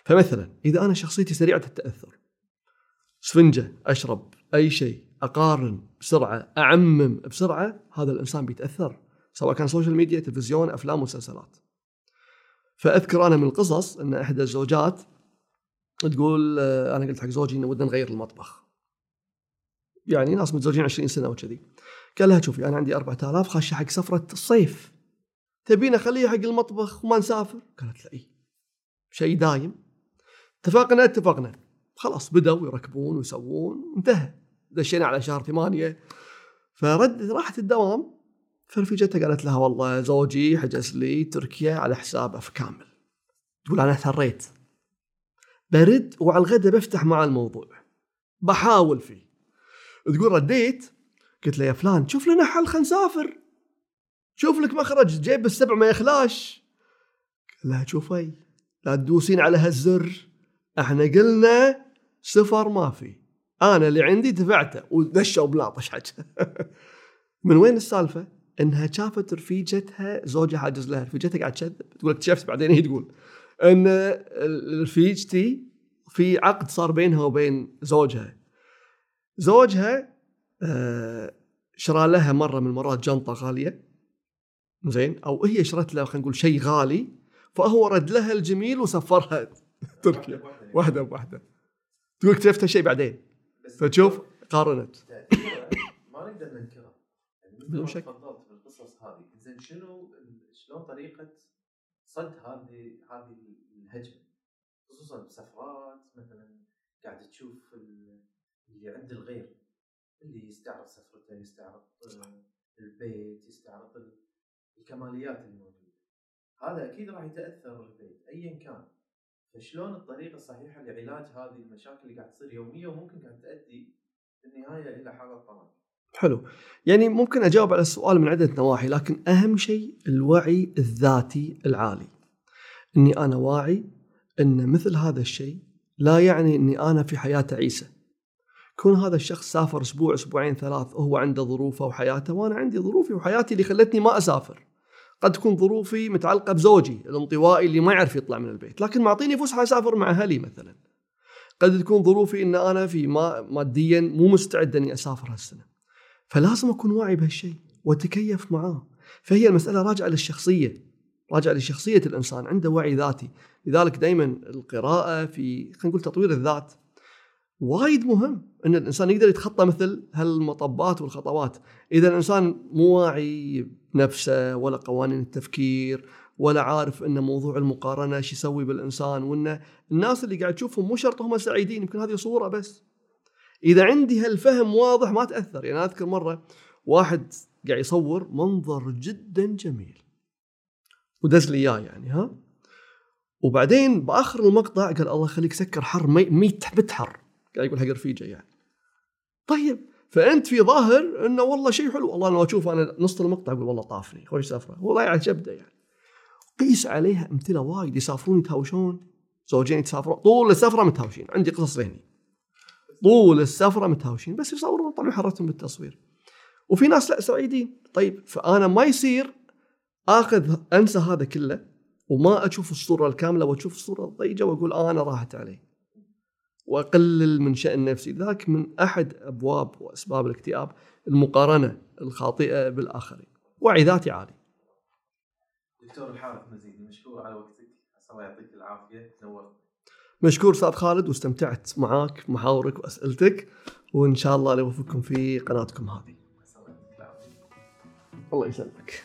فمثلا إذا أنا شخصيتي سريعة التأثر سفنجة أشرب أي شيء أقارن بسرعة أعمم بسرعة هذا الإنسان بيتأثر سواء كان social media تلفزيون أفلام مسلسلات. فأذكر أنا من القصص أن إحدى الزوجات تقول آه، أنا قلت حق زوجي إنه ودنا نغير المطبخ. يعني ناس متزوجين 20 سنة وكذي. قال لها شوفي أنا عندي 4000 خاشه حق سفرة الصيف. تبين أخليها حق المطبخ وما نسافر؟ قالت لا إي. شيء دايم. اتفقنا اتفقنا. خلاص بدأوا يركبون ويسوون انتهى. دشينا على شهر ثمانية. فرد راحت الدوام. فرفيجتها قالت لها والله زوجي حجز لي تركيا على حسابه في كامل. تقول أنا ثريت برد وعلى الغداء بفتح مع الموضوع. بحاول فيه. تقول رديت قلت له يا فلان شوف لنا حل خلينا نسافر. شوف لك مخرج جيب السبع ما يخلاش قال لها شوفي لا تدوسين على هالزر. إحنا قلنا سفر ما في. أنا اللي عندي دفعته ودشوا بلاطش حج من وين السالفة؟ انها شافت رفيجتها زوجها حاجز لها رفيجتها قاعد تكذب تقول اكتشفت بعدين هي تقول. إن رفيجتي في عقد صار بينها وبين زوجها. زوجها آه، شرى لها مرة من المرات جنطة غالية. زين؟ أو هي شرت له خلينا نقول شيء غالي. فهو رد لها الجميل وسفرها تركيا. واحدة بواحدة. تقول اكتشفت هالشيء بعدين. فتشوف قارنت. ما نقدر ننكرها. يعني بدون شك. تفضلت بالقصص هذه زين شنو شلون طريقة صد هذه هذه الهجمة. خصوصا بسفرات مثلا قاعد تشوف ال- اللي عند الغير اللي يستعرض سفرته يستعرض آه، البيت يستعرض ال- الكماليات اللي موجوده هذا أكيد راح يتأثر البيت ايا كان. فشلون الطريقة الصحيحة لعلاج هذه المشاكل اللي قاعد تصير يوميا وممكن قاعد تؤدي بالنهاية إلى حالات طلاق حلو. يعني ممكن أجاوب على السؤال من عدة نواحي لكن أهم شيء الوعي الذاتي العالي. إني أنا واعي إن مثل هذا الشيء لا يعني إني أنا في حياة عيسى. كون هذا الشخص سافر أسبوع أسبوعين ثلاث وهو عنده ظروفه وحياته وأنا عندي ظروفي وحياتي اللي خلتني ما أسافر. قد تكون ظروفي متعلقة بزوجي الانطوائي اللي ما يعرف يطلع من البيت لكن معطيني فسحة أسافر مع أهلي مثلا. قد تكون ظروفي إن أنا في ما ماديا مو مستعد إني أسافر هالسنة. فلازم أكون واعي بهالشيء وأتكيف معاه. فهي المسألة راجعة للشخصية راجعة لشخصية الإنسان عنده وعي ذاتي. لذلك دائما القراءة في خلينا نقول تطوير الذات وايد مهم. إن الإنسان يقدر يتخطى مثل هالمطبات والخطوات. إذا الإنسان مو واعي بنفسه ولا قوانين التفكير ولا عارف إن موضوع المقارنة شو يسوي بالإنسان وان الناس اللي قاعد تشوفهم مو شرط هم سعيدين يمكن هذه صورة بس. إذا عندي هالفهم واضح ما تأثر. يعني أذكر مرة واحد قاعد يصور منظر جدا جميل. ودز لي إياه يعني ها؟ وبعدين بآخر المقطع قال الله يخليك سكر حر مي ميت بتحر. قاعد يقول حق رفيجة يعني. طيب فأنت في ظاهر إنه والله شيء حلو. والله أنا أشوف أنا نص المقطع أقول والله طافني خوش سفرة. والله عجبته يعني. قيس عليها أمثلة وايد. يسافرون يتهاوشون زوجين يتسافرون طول السفرة متهاوشين. عندي قصص ذهني طول السفرة متهاوشين بس يصورون طبعا حرتهم بالتصوير. وفي ناس لا سعيدين. طيب فأنا ما يصير آخذ أنسى هذا كله وما أشوف الصورة الكاملة وأشوف الصورة الضيقة وأقول آه أنا راحت علي. وأقلل من شأن نفسي. ذاك من أحد أبواب وأسباب الاكتئاب المقارنة الخاطئة بالآخرين. وعي ذاتي عالي. دكتور الحارث مزيدي مشكور على وقتك. الله يعطيك العافية. نورت مشكور أستاذ خالد واستمتعت معاك بمحاورك وأسئلتك وإن شاء الله نوفقكم في قناتكم هذه. الله يسلمك.